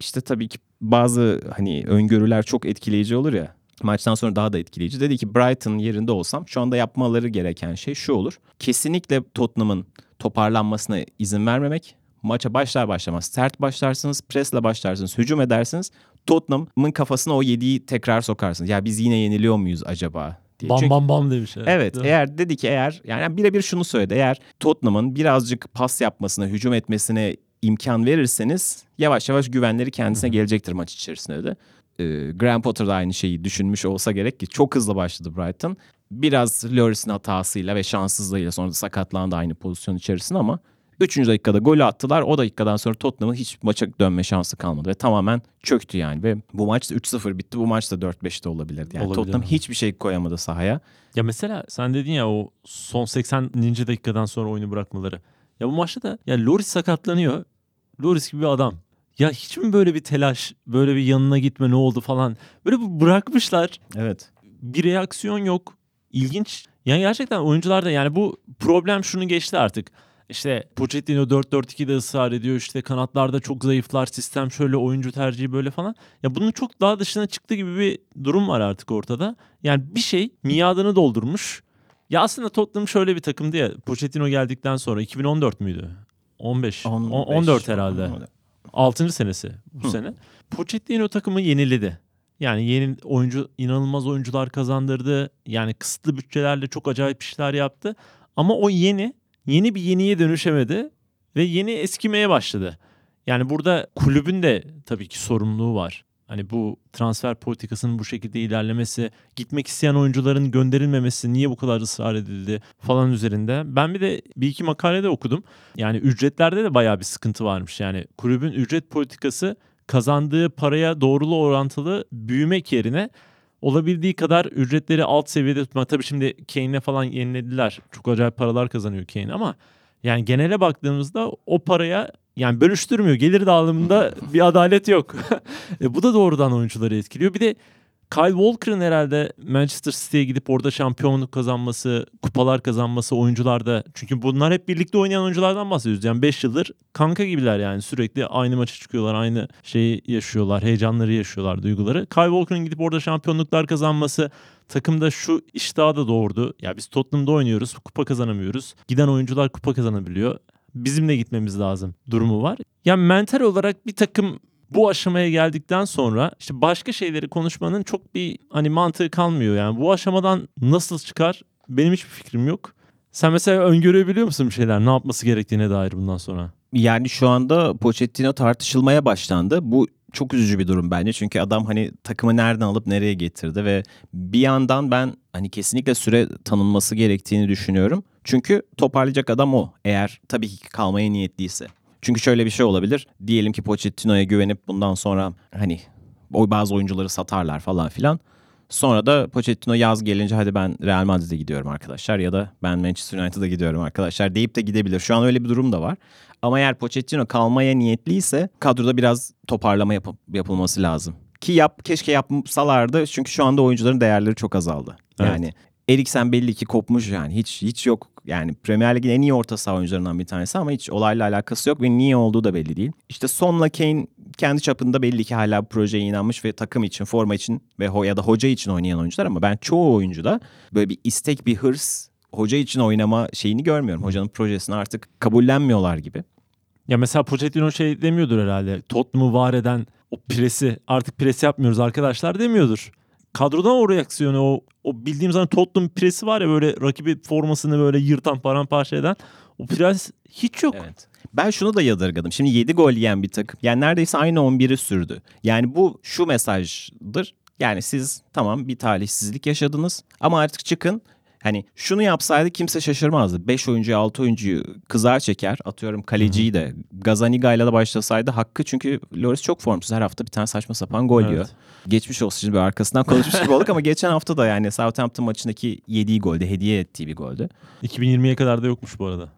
İşte tabii ki bazı hani öngörüler çok etkileyici olur ya. Maçtan sonra daha da etkileyici. Dedi ki Brighton yerinde olsam şu anda yapmaları gereken şey şu olur. Kesinlikle Tottenham'ın toparlanmasına izin vermemek. Maça başlar başlamaz sert başlarsınız, presle başlarsınız, hücum edersiniz. Tottenham'ın kafasına o yediği tekrar sokarsınız. Ya biz yine yeniliyor muyuz acaba diye. Bam Çünkü- bam bam demiş. Evet Değil mi? eğer dedi ki eğer yani birebir şunu söyledi. Eğer Tottenham'ın birazcık pas yapmasına, hücum etmesine imkan verirseniz yavaş yavaş güvenleri kendisine gelecektir maç içerisinde de. Ee, Graham Potter da aynı şeyi düşünmüş olsa gerek ki çok hızlı başladı Brighton. Biraz Lloris'in hatasıyla ve şanssızlığıyla sonra da sakatlandı aynı pozisyon içerisinde ama 3. dakikada golü attılar. O dakikadan sonra Tottenham'ın hiç maça dönme şansı kalmadı ve tamamen çöktü yani ve bu maç da 3-0 bitti. Bu maç da 4-5'te olabilirdi. Yani Olabilir. Tottenham hiçbir şey koyamadı sahaya. Ya mesela sen dedin ya o son 80. dakikadan sonra oyunu bırakmaları. Ya bu maçta da ya Loris sakatlanıyor. Loris gibi bir adam. Ya hiç mi böyle bir telaş, böyle bir yanına gitme ne oldu falan. Böyle bırakmışlar. Evet. Bir reaksiyon yok. İlginç. Yani gerçekten oyuncularda yani bu problem şunu geçti artık. İşte Pochettino 4-4-2'de ısrar ediyor. İşte kanatlarda çok zayıflar. Sistem şöyle oyuncu tercihi böyle falan. Ya bunun çok daha dışına çıktı gibi bir durum var artık ortada. Yani bir şey miadını doldurmuş. Ya aslında Tottenham şöyle bir takımdı ya. Pochettino geldikten sonra 2014 müydü? 15. on- 14 herhalde. 6. senesi bu Hı. sene. Pochettino takımı yeniledi. Yani yeni oyuncu inanılmaz oyuncular kazandırdı. Yani kısıtlı bütçelerle çok acayip işler yaptı. Ama o yeni yeni bir yeniye dönüşemedi ve yeni eskimeye başladı. Yani burada kulübün de tabii ki sorumluluğu var. Hani bu transfer politikasının bu şekilde ilerlemesi, gitmek isteyen oyuncuların gönderilmemesi, niye bu kadar ısrar edildi falan üzerinde. Ben bir de bir iki makalede okudum. Yani ücretlerde de bayağı bir sıkıntı varmış. Yani kulübün ücret politikası kazandığı paraya doğrulu orantılı büyümek yerine olabildiği kadar ücretleri alt seviyede tutmak. Tabii şimdi Kane'le falan yenilediler. Çok acayip paralar kazanıyor Kane ama yani genele baktığımızda o paraya yani bölüştürmüyor. Gelir dağılımında bir adalet yok. *laughs* e, bu da doğrudan oyuncuları etkiliyor. Bir de Kyle Walker'ın herhalde Manchester City'ye gidip orada şampiyonluk kazanması, kupalar kazanması oyuncularda. Çünkü bunlar hep birlikte oynayan oyunculardan bahsediyoruz. Yani 5 yıldır kanka gibiler yani sürekli aynı maça çıkıyorlar, aynı şeyi yaşıyorlar, heyecanları yaşıyorlar, duyguları. Kyle Walker'ın gidip orada şampiyonluklar kazanması takımda şu iştahı da doğurdu. Ya biz Tottenham'da oynuyoruz, kupa kazanamıyoruz. Giden oyuncular kupa kazanabiliyor. Bizimle gitmemiz lazım durumu var. Yani mental olarak bir takım bu aşamaya geldikten sonra işte başka şeyleri konuşmanın çok bir hani mantığı kalmıyor. Yani bu aşamadan nasıl çıkar benim hiçbir fikrim yok. Sen mesela öngörebiliyor musun bir şeyler? Ne yapması gerektiğine dair bundan sonra? Yani şu anda Pochettino tartışılmaya başlandı. Bu çok üzücü bir durum bence. Çünkü adam hani takımı nereden alıp nereye getirdi ve bir yandan ben hani kesinlikle süre tanınması gerektiğini düşünüyorum. Çünkü toparlayacak adam o. Eğer tabii ki kalmaya niyetliyse. Çünkü şöyle bir şey olabilir. Diyelim ki Pochettino'ya güvenip bundan sonra hani o bazı oyuncuları satarlar falan filan. Sonra da Pochettino yaz gelince hadi ben Real Madrid'e gidiyorum arkadaşlar ya da ben Manchester United'a gidiyorum arkadaşlar deyip de gidebilir. Şu an öyle bir durum da var. Ama eğer Pochettino kalmaya niyetliyse kadroda biraz toparlama yapı- yapılması lazım. Ki yap keşke yapsalardı çünkü şu anda oyuncuların değerleri çok azaldı. Evet. Yani Eriksen belli ki kopmuş yani. Hiç hiç yok. Yani Premier Lig'in en iyi orta saha oyuncularından bir tanesi ama hiç olayla alakası yok ve niye olduğu da belli değil. İşte Son'la Kane kendi çapında belli ki hala bu projeye inanmış ve takım için, forma için ve ho ya da hoca için oynayan oyuncular ama ben çoğu oyuncuda böyle bir istek, bir hırs hoca için oynama şeyini görmüyorum. Hocanın projesini artık kabullenmiyorlar gibi. Ya mesela Pochettino şey demiyordur herhalde. Tottenham'ı var eden o presi artık pres yapmıyoruz arkadaşlar demiyordur. Kadrodan o reaksiyonu o, o bildiğim zaman Tottenham presi var ya böyle rakibi formasını böyle yırtan paramparça eden o pres hiç yok. Evet. Ben şunu da yadırgadım. Şimdi 7 gol yiyen bir takım. Yani neredeyse aynı 11'i sürdü. Yani bu şu mesajdır. Yani siz tamam bir talihsizlik yaşadınız ama artık çıkın. Hani şunu yapsaydı kimse şaşırmazdı. 5 oyuncuyu 6 oyuncuyu kızar çeker. Atıyorum kaleciyi de Gazaniga ile de başlasaydı hakkı çünkü Loris çok formsuz. Her hafta bir tane saçma sapan gol Evet. yiyor. Geçmiş olsun şimdi bir arkasından konuşmuş gibi olduk ama *laughs* geçen hafta da yani Southampton maçındaki yediği golde hediye ettiği bir goldü. 2020'ye kadar da yokmuş bu arada.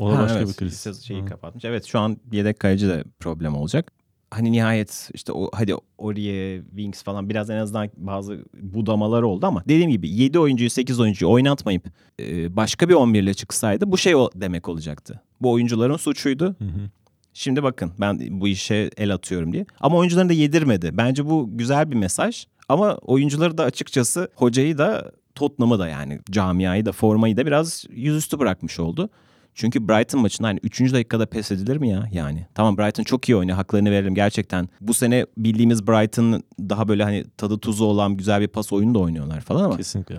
O da Ha, başka evet, bir kriz. Şeyi Hı. kapatmış. Evet şu an yedek kaleci de problem olacak. Hani nihayet işte o hadi Oriye, Wings falan biraz en azından bazı budamalar oldu ama dediğim gibi 7 oyuncuyu 8 oyuncuyu oynatmayıp e, başka bir 11 ile çıksaydı bu şey o demek olacaktı. Bu oyuncuların suçuydu. Hı hı. Şimdi bakın ben bu işe el atıyorum diye. Ama oyuncularını da yedirmedi. Bence bu güzel bir mesaj. Ama oyuncuları da açıkçası hocayı da Tottenham'ı da yani camiayı da formayı da biraz yüzüstü bırakmış oldu. Çünkü Brighton maçında hani 3. dakikada pes edilir mi ya yani? Tamam Brighton çok iyi oynuyor haklarını verelim gerçekten. Bu sene bildiğimiz Brighton daha böyle hani tadı tuzu olan güzel bir pas oyunu da oynuyorlar falan ama Kesinlikle.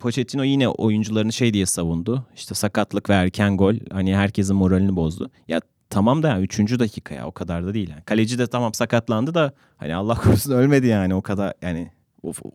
Pochettino yine oyuncularını şey diye savundu. İşte sakatlık ve erken gol hani herkesin moralini bozdu. Ya tamam da yani 3. dakika ya o kadar da değil. Yani. Kaleci de tamam sakatlandı da hani Allah korusun ölmedi yani o kadar yani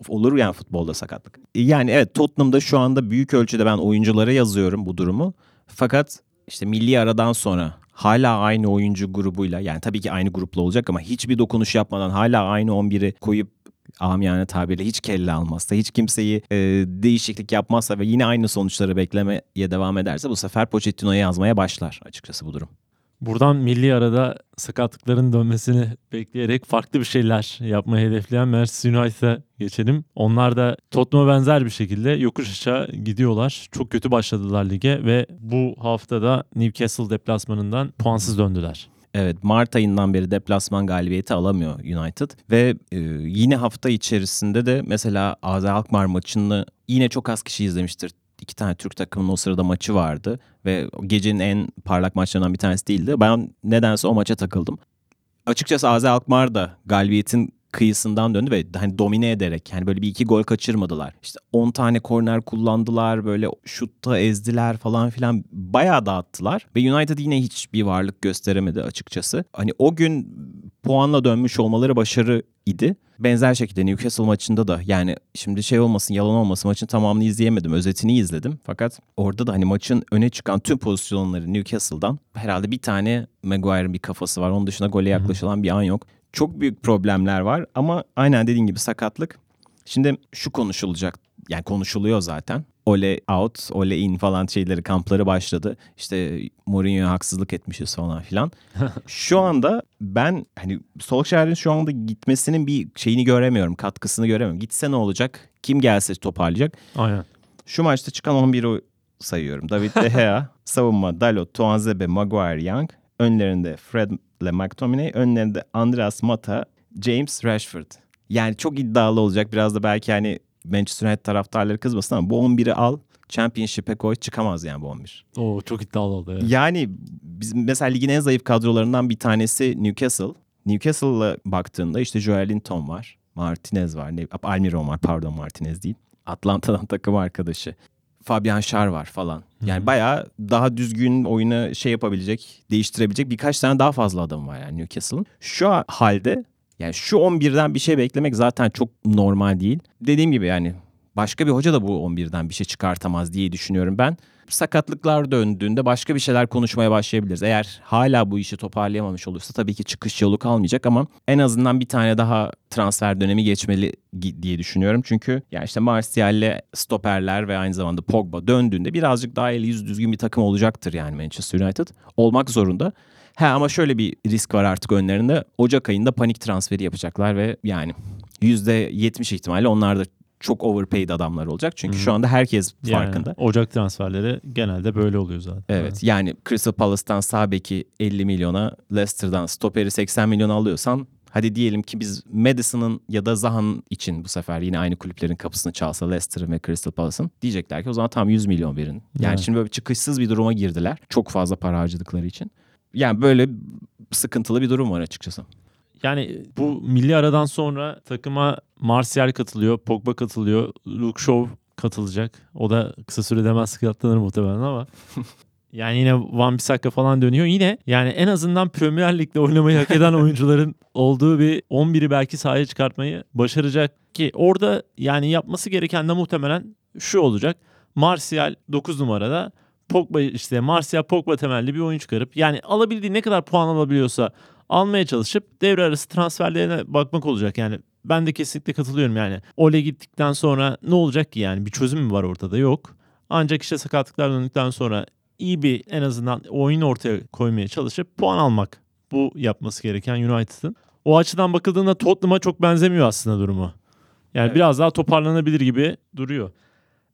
olur yani futbolda sakatlık. Yani evet Tottenham'da şu anda büyük ölçüde ben oyunculara yazıyorum bu durumu. Fakat işte milli aradan sonra hala aynı oyuncu grubuyla yani tabii ki aynı grupla olacak ama hiçbir dokunuş yapmadan hala aynı 11'i koyup amiyane tabirle hiç kelle almazsa, hiç kimseyi e, değişiklik yapmazsa ve yine aynı sonuçları beklemeye devam ederse bu sefer Pochettino'ya yazmaya başlar açıkçası bu durum. Buradan milli arada sakatlıkların dönmesini bekleyerek farklı bir şeyler yapmayı hedefleyen Manchester United'a geçelim. Onlar da Tottenham'a benzer bir şekilde yokuş aşağı gidiyorlar. Çok kötü başladılar lige ve bu haftada Newcastle deplasmanından puansız döndüler. Evet Mart ayından beri deplasman galibiyeti alamıyor United ve e, yine hafta içerisinde de mesela AZ Alkmaar maçını yine çok az kişi izlemiştir. İki tane Türk takımının o sırada maçı vardı ve gecenin en parlak maçlarından bir tanesi değildi. Ben nedense o maça takıldım. Açıkçası AZ Alkmaar da galibiyetin kıyısından döndü ve hani domine ederek yani böyle bir iki gol kaçırmadılar. İşte 10 tane korner kullandılar böyle şutta ezdiler falan filan bayağı dağıttılar ve United yine hiçbir varlık gösteremedi açıkçası. Hani o gün puanla dönmüş olmaları başarı idi. Benzer şekilde Newcastle maçında da yani şimdi şey olmasın yalan olmasın maçın tamamını izleyemedim. Özetini izledim. Fakat orada da hani maçın öne çıkan tüm pozisyonları Newcastle'dan herhalde bir tane Maguire'ın bir kafası var. Onun dışında gole yaklaşılan bir an yok. Çok büyük problemler var ama aynen dediğin gibi sakatlık. Şimdi şu konuşulacak yani konuşuluyor zaten. Ole out, ole in falan şeyleri kampları başladı. İşte Mourinho'ya haksızlık etmişiz falan filan. *laughs* şu anda ben hani Solskjaer'in şu anda gitmesinin bir şeyini göremiyorum, katkısını göremiyorum. Gitse ne olacak? Kim gelse toparlayacak? Aynen. Şu maçta çıkan 11'i sayıyorum. David De Gea, *laughs* savunma Dalot, Tuanzebe, Maguire, Young. Önlerinde Fred ile McTominay. Önlerinde Andreas Mata, James Rashford. Yani çok iddialı olacak. Biraz da belki hani Manchester United taraftarları kızmasın ama bu 11'i al. Championship'e koy çıkamaz yani bu 11. Oo çok iddialı oldu. Evet. Yani bizim mesela ligin en zayıf kadrolarından bir tanesi Newcastle. Newcastle'a baktığında işte Joelinton var. Martinez var. Ne, Almiron var pardon Martinez değil. Atlanta'dan *laughs* takım arkadaşı. Fabian Schär var falan. Yani bayağı daha düzgün oyunu şey yapabilecek, değiştirebilecek birkaç tane daha fazla adam var yani Newcastle'ın. Şu halde yani şu 11'den bir şey beklemek zaten çok normal değil. Dediğim gibi yani başka bir hoca da bu 11'den bir şey çıkartamaz diye düşünüyorum ben. Sakatlıklar döndüğünde başka bir şeyler konuşmaya başlayabiliriz. Eğer hala bu işi toparlayamamış olursa tabii ki çıkış yolu kalmayacak ama en azından bir tane daha transfer dönemi geçmeli diye düşünüyorum. Çünkü yani işte Martial'le stoperler ve aynı zamanda Pogba döndüğünde birazcık daha eli yüz düzgün bir takım olacaktır yani Manchester United. Olmak zorunda. He ama şöyle bir risk var artık önlerinde. Ocak ayında panik transferi yapacaklar ve yani %70 ihtimalle onlar da çok overpaid adamlar olacak. Çünkü Hı. şu anda herkes Yani farkında. Ocak transferleri genelde böyle oluyor zaten. Evet yani Crystal Palace'tan sağ beki 50 milyona, Leicester'dan stoperi 80 milyona alıyorsan hadi diyelim ki biz Madison'ın ya da Zaha'nın için bu sefer yine aynı kulüplerin kapısını çalsa Leicester'ın ve Crystal Palace'ın diyecekler ki o zaman tam 100 milyon verin. Yani Evet. şimdi böyle çıkışsız bir duruma girdiler. Çok fazla para harcadıkları için. Yani böyle sıkıntılı bir durum var açıkçası. Yani bu milli aradan sonra takıma Martial katılıyor, Pogba katılıyor, Luke Shaw katılacak. O da kısa sürede hemen sakatlanır muhtemelen ama. *laughs* Yani yine Van Bissaka falan dönüyor. Yine yani en azından Premier Lig'de oynamayı hak eden oyuncuların *laughs* olduğu bir 11'i belki sahaya çıkartmayı başaracak ki orada yani yapması gereken de muhtemelen şu olacak. Martial 9 numarada Pogba işte Martial Pogba temelli bir oyun çıkarıp yani alabildiği ne kadar puan alabiliyorsa almaya çalışıp devre arası transferlerine bakmak olacak. Yani ben de kesinlikle katılıyorum yani. Ole gittikten sonra ne olacak ki yani bir çözüm mü var ortada? Yok. Ancak işte sakatlıklar döndükten sonra iyi bir en azından oyun ortaya koymaya çalışıp puan almak. Bu yapması gereken United'ın. O açıdan bakıldığında Tottenham'a çok benzemiyor aslında durumu. Yani Evet. biraz daha toparlanabilir gibi duruyor.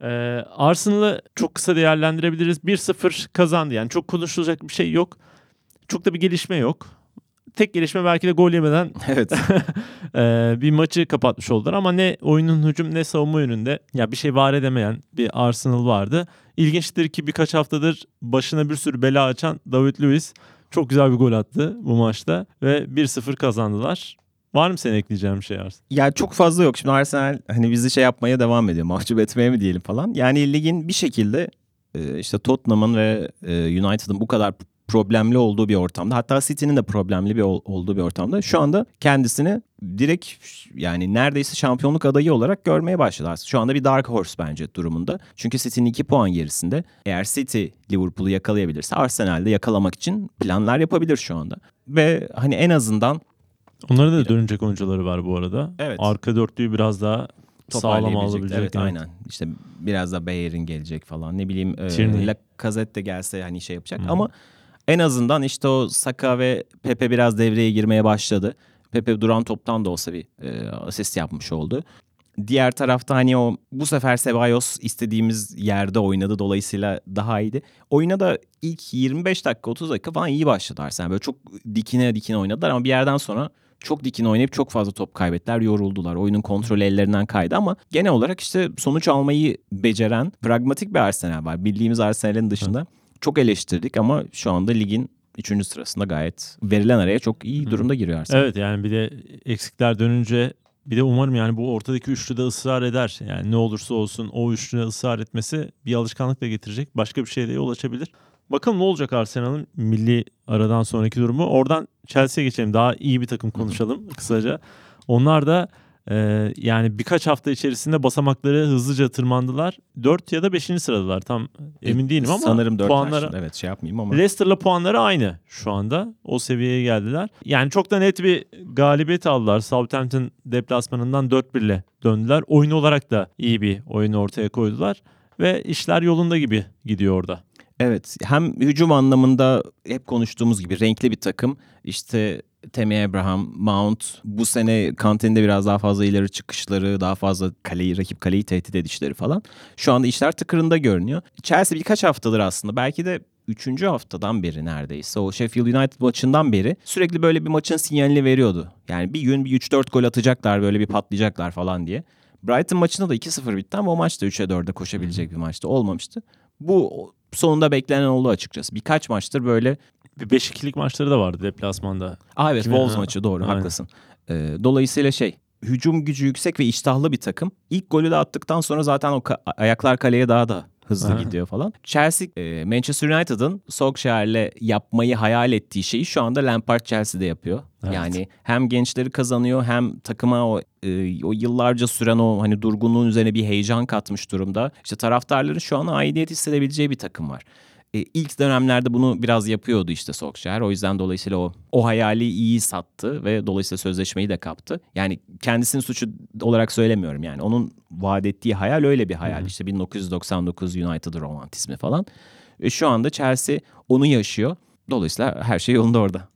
Ee, Arsenal'ı çok kısa değerlendirebiliriz. 1-0 kazandı. Yani çok konuşulacak bir şey yok. Çok da bir gelişme yok. Tek gelişme belki de gol yemeden *laughs* Evet. *laughs* ee, bir maçı kapatmış oldular ama ne oyunun hücum ne savunma yönünde ya bir şey var edemeyen bir Arsenal vardı. İlginçtir ki birkaç haftadır başına bir sürü bela açan David Luiz çok güzel bir gol attı bu maçta ve 1-0 kazandılar. Var mı senin ekleyeceğin bir şey Arslan? Ya çok fazla yok. Şimdi Arsenal hani bizi şey yapmaya devam ediyor. Mahcup etmeye mi diyelim falan. Yani ligin bir şekilde e, işte Tottenham'ın ve e, United'ın bu kadar problemli olduğu bir ortamda hatta City'nin de problemli bir ol- olduğu bir ortamda şu anda kendisini direkt yani neredeyse şampiyonluk adayı olarak görmeye başladı. Şu anda bir dark horse bence durumunda. Çünkü City'nin 2 puan gerisinde. Eğer City Liverpool'u yakalayabilirse Arsenal de yakalamak için planlar yapabilir şu anda. Ve hani en azından Onların da dönecek oyuncuları var bu arada. Evet. Arka dörtlüğü biraz daha sağlam alabilecek. Evet aynen. İşte biraz da Bayer'in gelecek falan. Ne bileyim e, Tierney. Lacazette de gelse hani şey yapacak. Hı. Ama en azından işte o Saka ve Pepe biraz devreye girmeye başladı. Pepe duran toptan da olsa bir e, asist yapmış oldu. Diğer tarafta hani o bu sefer Ceballos istediğimiz yerde oynadı dolayısıyla daha iyiydi. Oyuna da ilk 25 dakika 30 dakika falan iyi başladı Arsenal. Böyle çok dikine dikine oynadılar ama bir yerden sonra çok dikine oynayıp çok fazla top kaybettiler, yoruldular. Oyunun kontrolü ellerinden kaydı ama genel olarak işte sonuç almayı beceren pragmatik bir Arsenal var. Bildiğimiz Arsenal'in dışında çok eleştirdik ama şu anda ligin 3. sırasında gayet verilen araya çok iyi durumda giriyor Arsenal. Evet yani bir de eksikler dönünce bir de umarım yani bu ortadaki üçlü de ısrar eder. Yani ne olursa olsun o üçlüne ısrar etmesi bir alışkanlık da getirecek. Başka bir şeye de yol açabilir. Bakalım ne olacak Arsenal'ın milli aradan sonraki durumu. Oradan Chelsea'ye geçelim. Daha iyi bir takım konuşalım kısaca. Onlar da e, yani birkaç hafta içerisinde basamakları hızlıca tırmandılar. 4 ya da 5. sıradalar. Tam emin değilim ama Sanırım 4 puanları Evet şey yapmayayım ama. Leicester'la puanları aynı şu anda. O seviyeye geldiler. Yani çok da net bir galibiyet aldılar. Southampton deplasmanından 4-1 ile döndüler. Oyun olarak da iyi bir oyun ortaya koydular. Ve işler yolunda gibi gidiyor orada. Evet hem hücum anlamında hep konuştuğumuz gibi renkli bir takım. İşte Temi Abraham, Mount bu sene Kante'nin de biraz daha fazla ileri çıkışları, daha fazla kaleyi, rakip kaleyi tehdit edişleri falan. Şu anda işler tıkırında görünüyor. Chelsea birkaç haftadır aslında belki de üçüncü haftadan beri neredeyse o Sheffield United maçından beri sürekli böyle bir maçın sinyalini veriyordu. Yani bir gün bir 3-4 gol atacaklar böyle bir patlayacaklar falan diye. Brighton maçında da 2-0 bitti ama o maçta 3'e 4'e koşabilecek bir maçtı. Olmamıştı. Bu sonunda beklenen oldu açıkçası. Birkaç maçtır böyle Bir 5-2'lik maçları da vardı deplasmanda. Aa evet Kimi- Wolves Ha, maçı doğru aynen. haklısın. Ee, dolayısıyla şey hücum gücü yüksek ve iştahlı bir takım. İlk golü de attıktan sonra zaten o ka- ayaklar kaleye daha da hızlı Ha. gidiyor falan. Chelsea, e, Manchester United'ın Solskjaer'le yapmayı hayal ettiği şeyi şu anda Lampard Chelsea'de yapıyor. Evet. Yani hem gençleri kazanıyor hem takıma o e, o yıllarca süren o hani durgunluğun üzerine bir heyecan katmış durumda. İşte taraftarların şu an aidiyet hissedebileceği bir takım var. E, ilk dönemlerde bunu biraz yapıyordu işte Solskjaer. O yüzden dolayısıyla o o hayali iyi sattı ve dolayısıyla sözleşmeyi de kaptı. Yani kendisinin suçu olarak söylemiyorum yani. Onun vaat ettiği hayal öyle bir hayal. İşte 1999 United romantizmi falan. E, şu anda Chelsea onu yaşıyor. Dolayısıyla her şey yolunda orada.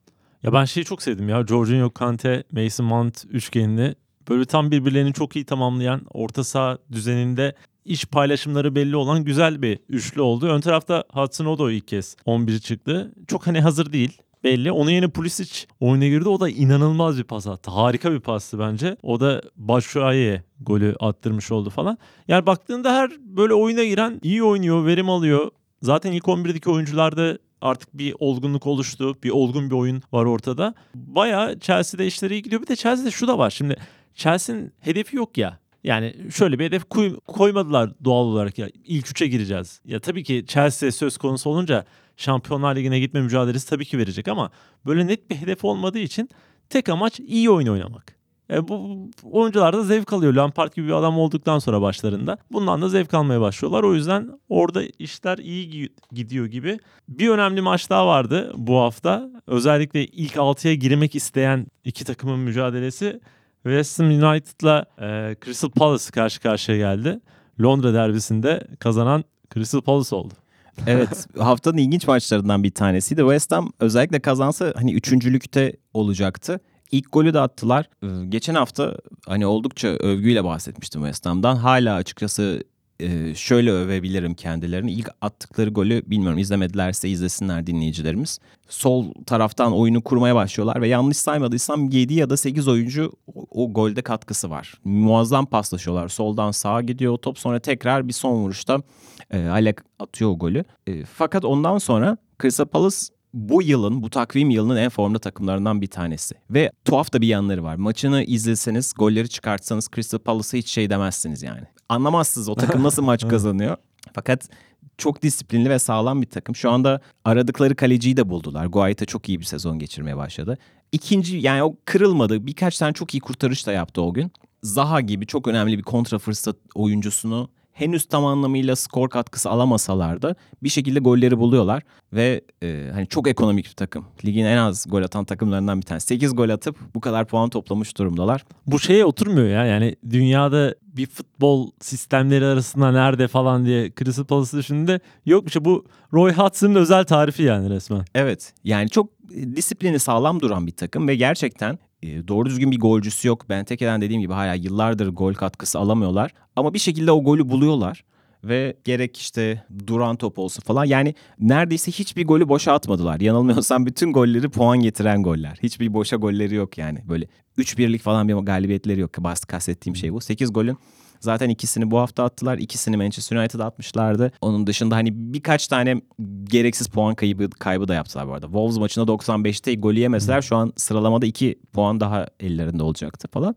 Ya ben şeyi çok sevdim ya. Jorginho, Kante, Mason Mount üçgenini böyle tam birbirlerini çok iyi tamamlayan orta saha düzeninde iş paylaşımları belli olan güzel bir üçlü oldu. Ön tarafta Hudson Odoi ilk kez 11 çıktı. Çok hani hazır değil belli. Onun yerine Pulisic oyuna girdi. O da inanılmaz bir pas attı. Harika bir pastı bence. O da Başuay'e golü attırmış oldu falan. Yani baktığında her böyle oyuna giren iyi oynuyor, verim alıyor. Zaten ilk 11'deki oyuncularda artık bir olgunluk oluştu. Bir olgun bir oyun var ortada. Bayağı Chelsea'de işleri iyi gidiyor. Bir de Chelsea'de şu da var. Şimdi Chelsea'nin hedefi yok ya. Yani şöyle bir hedef koy- koymadılar doğal olarak ya ilk üçe gireceğiz. Ya tabii ki Chelsea söz konusu olunca Şampiyonlar Ligi'ne gitme mücadelesi tabii ki verecek ama böyle net bir hedef olmadığı için tek amaç iyi oyun oynamak. E bu oyuncular da zevk alıyor. Lampard gibi bir adam olduktan sonra başlarında. Bundan da zevk almaya başlıyorlar. O yüzden orada işler iyi gi- gidiyor gibi. Bir önemli maç daha vardı bu hafta. Özellikle ilk 6'ya girmek isteyen iki takımın mücadelesi. West Ham United'la e, Crystal Palace karşı karşıya geldi. Londra derbisinde kazanan Crystal Palace oldu. Evet *laughs* haftanın ilginç maçlarından bir tanesiydi. West Ham özellikle kazansa hani üçüncülükte olacaktı. İlk golü de attılar. Ee, Geçen hafta hani oldukça övgüyle bahsetmiştim West Ham'dan. Hala açıkçası e, şöyle övebilirim kendilerini. İlk attıkları golü bilmiyorum izlemedilerse izlesinler dinleyicilerimiz. Sol taraftan oyunu kurmaya başlıyorlar ve yanlış saymadıysam 7 ya da 8 oyuncu o, o golde katkısı var. Muazzam paslaşıyorlar. Soldan sağa gidiyor top sonra tekrar bir son vuruşta e, Alek atıyor o golü. E, fakat ondan sonra Crystal Palace bu yılın, bu takvim yılının en formda takımlarından bir tanesi. Ve tuhaf da bir yanları var. Maçını izleseniz, golleri çıkartsanız Crystal Palace'a hiç şey demezsiniz yani. Anlamazsınız o takım nasıl maç *laughs* kazanıyor. Fakat çok disiplinli ve sağlam bir takım. Şu anda aradıkları kaleciyi de buldular. Guaita çok iyi bir sezon geçirmeye başladı. İkinci yani o kırılmadı. Birkaç tane çok iyi kurtarış da yaptı o gün. Zaha gibi çok önemli bir kontra fırsat oyuncusunu henüz tam anlamıyla skor katkısı alamasalar da bir şekilde golleri buluyorlar ve e, hani çok ekonomik bir takım. Ligin en az gol atan takımlarından bir tanesi. 8 gol atıp bu kadar puan toplamış durumdalar. Bu şeye oturmuyor ya. Yani dünyada bir futbol sistemleri arasında nerede falan diye Crystal Palace düşündüğünde yok işte bu Roy Hudson'ın özel tarifi yani resmen. Evet yani çok e, disiplini sağlam duran bir takım ve gerçekten doğru düzgün bir golcüsü yok. Benteke'den dediğim gibi hala yıllardır gol katkısı alamıyorlar. Ama bir şekilde o golü buluyorlar. Ve gerek işte duran top olsun falan yani neredeyse hiçbir golü boşa atmadılar. Yanılmıyorsam bütün golleri puan getiren goller. Hiçbir boşa golleri yok yani. Böyle 3-1'lik falan bir galibiyetleri yok. Bas kastettiğim şey bu. 8 golün Zaten ikisini bu hafta attılar. İkisini Manchester United'a atmışlardı. Onun dışında hani birkaç tane gereksiz puan kaybı, kaybı da yaptılar bu arada. Wolves maçında 95'te golü yemeseler şu an sıralamada 2 puan daha ellerinde olacaktı falan.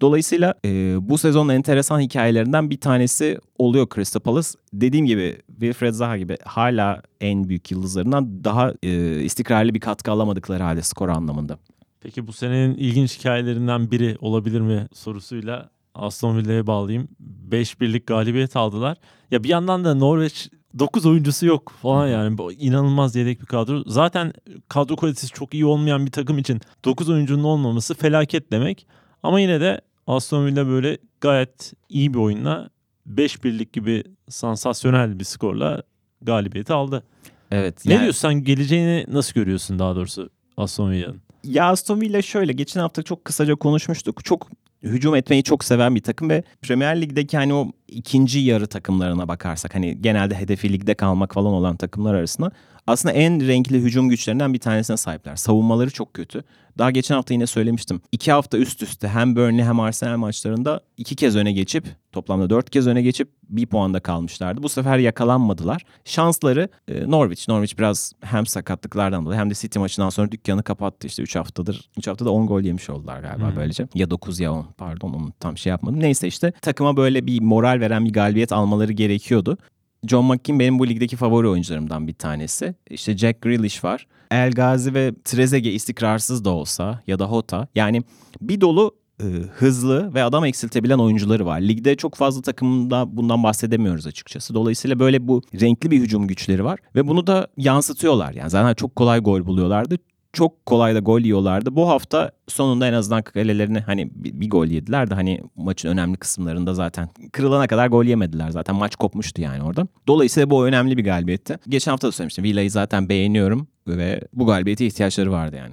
Dolayısıyla e, bu sezonun enteresan hikayelerinden bir tanesi oluyor Crystal Palace. Dediğim gibi Wilfred Zaha gibi hala en büyük yıldızlarından daha e, istikrarlı bir katkı alamadıkları halde skor anlamında. Peki bu senenin ilginç hikayelerinden biri olabilir mi sorusuyla Aston Villa'ya bağlayayım. 5 birlik galibiyet aldılar. Ya bir yandan da Norveç 9 oyuncusu yok falan yani. Bu inanılmaz yedek bir kadro. Zaten kadro kalitesi çok iyi olmayan bir takım için 9 oyuncunun olmaması felaket demek. Ama yine de Aston Villa böyle gayet iyi bir oyunla 5 birlik gibi sansasyonel bir skorla galibiyeti aldı. Evet. Ne yani- diyorsun sen geleceğini nasıl görüyorsun daha doğrusu Aston Villa'nın? Ya Aston Villa şöyle geçen hafta çok kısaca konuşmuştuk. Çok hücum etmeyi çok seven bir takım ve Premier Lig'deki hani o ikinci yarı takımlarına bakarsak hani genelde hedefi ligde kalmak falan olan takımlar arasında aslında en renkli hücum güçlerinden bir tanesine sahipler. Savunmaları çok kötü. Daha geçen hafta yine söylemiştim. İki hafta üst üste hem Burnley hem Arsenal maçlarında iki kez öne geçip toplamda dört kez öne geçip bir puanda kalmışlardı. Bu sefer yakalanmadılar. Şansları e, Norwich. Norwich biraz hem sakatlıklardan dolayı hem de City maçından sonra dükkanı kapattı. İşte 3 haftadır. 3 haftada 10 gol yemiş oldular galiba Hmm. böylece. Ya 9 ya 10 pardon onu tam şey yapmadım. Neyse işte takıma böyle bir moral veren bir galibiyet almaları gerekiyordu. John McKean benim bu ligdeki favori oyuncularımdan bir tanesi. İşte Jack Grealish var. El Gazi ve Trezeguet istikrarsız da olsa ya da Hota. Yani bir dolu e, hızlı ve adam eksiltebilen oyuncuları var. Ligde çok fazla takımda bundan bahsedemiyoruz açıkçası. Dolayısıyla böyle bu renkli bir hücum güçleri var ve bunu da yansıtıyorlar. Yani zaten çok kolay gol buluyorlardı. Çok kolay da gol yiyorlardı. Bu hafta sonunda en azından kalelerini hani bir, gol yediler de hani maçın önemli kısımlarında zaten kırılana kadar gol yemediler. Zaten maç kopmuştu yani orada. Dolayısıyla bu önemli bir galibiyetti. Geçen hafta da söylemiştim. Villa'yı zaten beğeniyorum ve bu galibiyete ihtiyaçları vardı yani.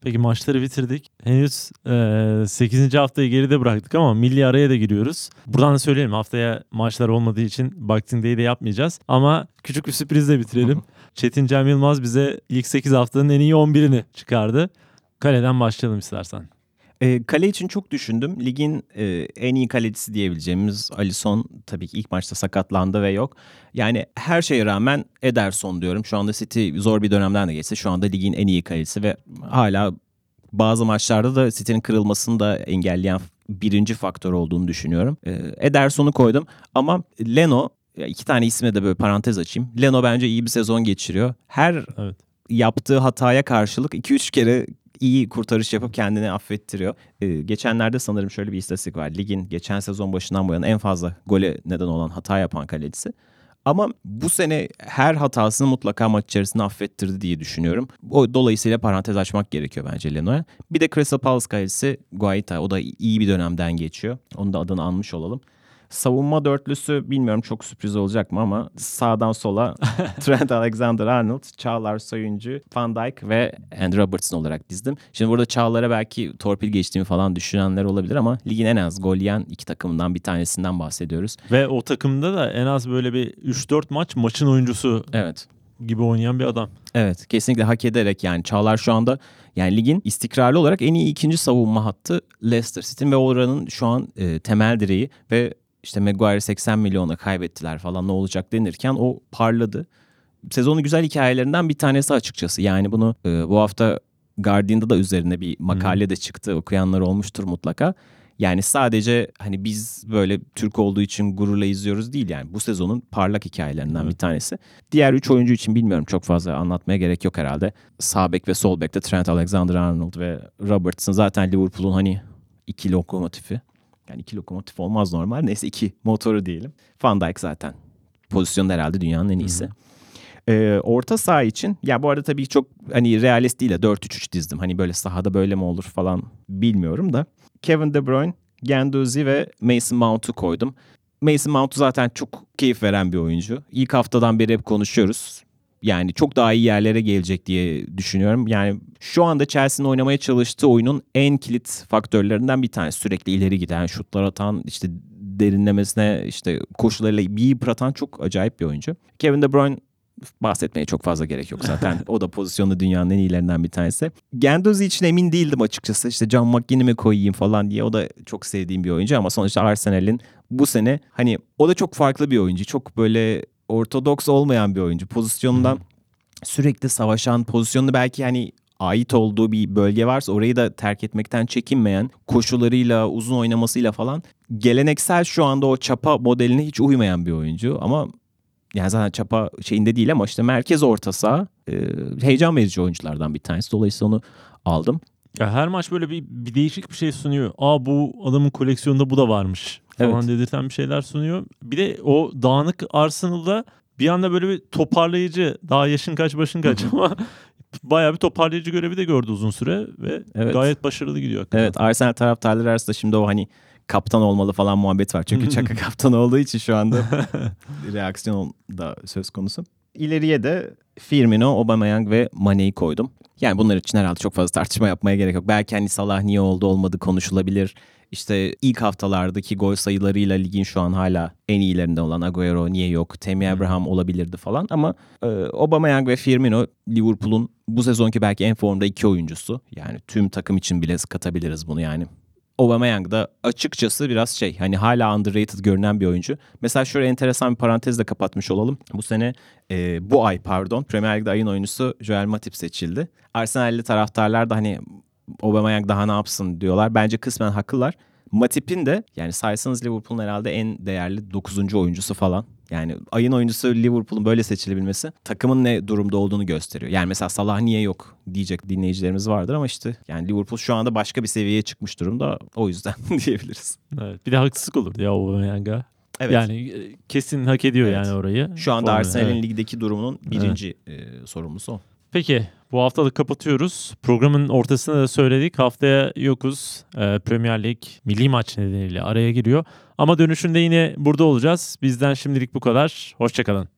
Peki maçları bitirdik. Henüz e, 8. haftayı geride bıraktık ama milli araya da giriyoruz. Buradan da söyleyelim haftaya maçlar olmadığı için Boxing Day'i de yapmayacağız. Ama küçük bir sürprizle bitirelim. *laughs* Çetin Cem Yılmaz bize ilk 8 haftanın en iyi 11'ini çıkardı. Kaleden başlayalım istersen. E, kale için çok düşündüm. Ligin e, en iyi kalecisi diyebileceğimiz Alisson tabii ki ilk maçta sakatlandı ve yok. Yani her şeye rağmen Ederson diyorum. Şu anda City zor bir dönemden de geçse şu anda ligin en iyi kalecisi ve hala bazı maçlarda da City'nin kırılmasını da engelleyen birinci faktör olduğunu düşünüyorum. E, Ederson'u koydum ama Leno iki tane isme de böyle parantez açayım. Leno bence iyi bir sezon geçiriyor. Her Evet. yaptığı hataya karşılık 2-3 kere iyi kurtarış yapıp kendini affettiriyor. Ee, geçenlerde sanırım şöyle bir istatistik var. Ligin geçen sezon başından bu yana en fazla gole neden olan hata yapan kalecisi. Ama bu sene her hatasını mutlaka maç içerisinde affettirdi diye düşünüyorum. O dolayısıyla parantez açmak gerekiyor bence Leno'ya. Bir de Crystal Palace kalecisi Guaita. O da iyi bir dönemden geçiyor. Onun da adını anmış olalım. Savunma dörtlüsü bilmiyorum çok sürpriz olacak mı ama sağdan sola *laughs* Trent Alexander-Arnold, Çağlar Soyuncu, Van Dijk ve Andrew Robertson olarak dizdim. Şimdi burada Çağlar'a belki torpil geçtiğimi falan düşünenler olabilir ama ligin en az gol yiyen iki takımından bir tanesinden bahsediyoruz. Ve o takımda da en az böyle bir 3-4 maç maçın oyuncusu Evet. gibi oynayan bir adam. Evet kesinlikle hak ederek yani Çağlar şu anda yani ligin istikrarlı olarak en iyi ikinci savunma hattı Leicester City ve oranın şu an e, temel direği ve işte Maguire 80 milyona kaybettiler falan ne olacak denirken o parladı. Sezonun güzel hikayelerinden bir tanesi açıkçası. Yani bunu e, bu hafta Guardian'da da üzerine bir makale de çıktı. Okuyanlar olmuştur mutlaka. Yani sadece hani biz böyle Türk olduğu için gururla izliyoruz değil yani. Bu sezonun parlak hikayelerinden Evet. bir tanesi. Diğer üç oyuncu için bilmiyorum çok fazla anlatmaya gerek yok herhalde. Sağ bek ve sol bekte Trent Alexander-Arnold ve Robertson zaten Liverpool'un hani iki lokomotifi. Yani iki lokomotif olmaz normal. Neyse iki motoru diyelim. Van Dijk zaten pozisyonda herhalde dünyanın en iyisi. Ee, orta saha için ya bu arada tabii çok hani realist değil de 4-3-3 dizdim. Hani böyle sahada böyle mi olur falan bilmiyorum da. Kevin De Bruyne, Guendouzi ve Mason Mount'u koydum. Mason Mount zaten çok keyif veren bir oyuncu. İlk haftadan beri hep konuşuyoruz. Yani çok daha iyi yerlere gelecek diye düşünüyorum. Yani şu anda Chelsea'nin oynamaya çalıştığı oyunun en kilit faktörlerinden bir tanesi. Sürekli ileri giden, şutlar atan, işte derinlemesine işte koşularıyla bir yıpratan çok acayip bir oyuncu. Kevin De Bruyne bahsetmeye çok fazla gerek yok zaten. *laughs* o da pozisyonda dünyanın en iyilerinden bir tanesi. Gendozi için emin değildim açıkçası. İşte Can McGinn'i mi koyayım falan diye. O da çok sevdiğim bir oyuncu ama sonuçta Arsenal'in bu sene hani o da çok farklı bir oyuncu. Çok böyle ortodoks olmayan bir oyuncu. Pozisyonundan sürekli savaşan, pozisyonunu belki hani ait olduğu bir bölge varsa orayı da terk etmekten çekinmeyen, koşularıyla, uzun oynamasıyla falan geleneksel şu anda o çapa modeline hiç uymayan bir oyuncu ama yani zaten çapa şeyinde değil ama işte merkez orta saha e, heyecan verici oyunculardan bir tanesi. Dolayısıyla onu aldım. Ya her maç böyle bir, bir değişik bir şey sunuyor. Aa bu adamın koleksiyonunda bu da varmış falan Evet. dedirten bir şeyler sunuyor. Bir de o dağınık Arsenal'da bir anda böyle bir toparlayıcı daha yaşın kaç başın kaç ama bayağı bir toparlayıcı görevi de gördü uzun süre ve Evet. gayet başarılı gidiyor. hakikaten. Evet Arsenal taraftarları arasında şimdi o hani kaptan olmalı falan muhabbet var. Çünkü Çaka *laughs* kaptan olduğu için şu anda *laughs* reaksiyon da söz konusu. İleriye de Firmino, Aubameyang ve Mane'yi koydum. Yani bunlar için herhalde çok fazla tartışma yapmaya gerek yok. Belki hani Salah niye oldu olmadı konuşulabilir. İşte ilk haftalardaki gol sayılarıyla ligin şu an hala en iyilerinden olan Agüero niye yok? Tammy Abraham olabilirdi falan ama e, Aubameyang ve Firmino Liverpool'un bu sezonki belki en formda iki oyuncusu. Yani tüm takım için bile katabiliriz bunu yani. Aubameyang da açıkçası biraz şey hani hala underrated görünen bir oyuncu. Mesela şöyle enteresan bir parantezle kapatmış olalım. Bu sene e, bu ay pardon Premier Lig'de ayın oyuncusu Joel Matip seçildi. Arsenal'li taraftarlar da hani Aubameyang daha ne yapsın diyorlar. Bence kısmen haklılar. Matip'in de yani saysanız Liverpool'un herhalde en değerli 9. oyuncusu falan. Yani ayın oyuncusu Liverpool'un böyle seçilebilmesi takımın ne durumda olduğunu gösteriyor. Yani mesela Salah niye yok diyecek dinleyicilerimiz vardır ama işte yani Liverpool şu anda başka bir seviyeye çıkmış durumda. O yüzden *laughs* diyebiliriz. Evet. Bir de haksızlık olurdu ya Aubameyang'a. Evet. Yani e, kesin hak ediyor Evet. yani orayı. şu anda Arsenal'in evet. ligdeki durumunun birinci e, sorumlusu o. Peki bu hafta da kapatıyoruz. Programın ortasında da söyledik. Haftaya yokuz. Ee, Premier Lig milli maç nedeniyle araya giriyor. Ama dönüşünde yine burada olacağız. Bizden şimdilik bu kadar. Hoşçakalın.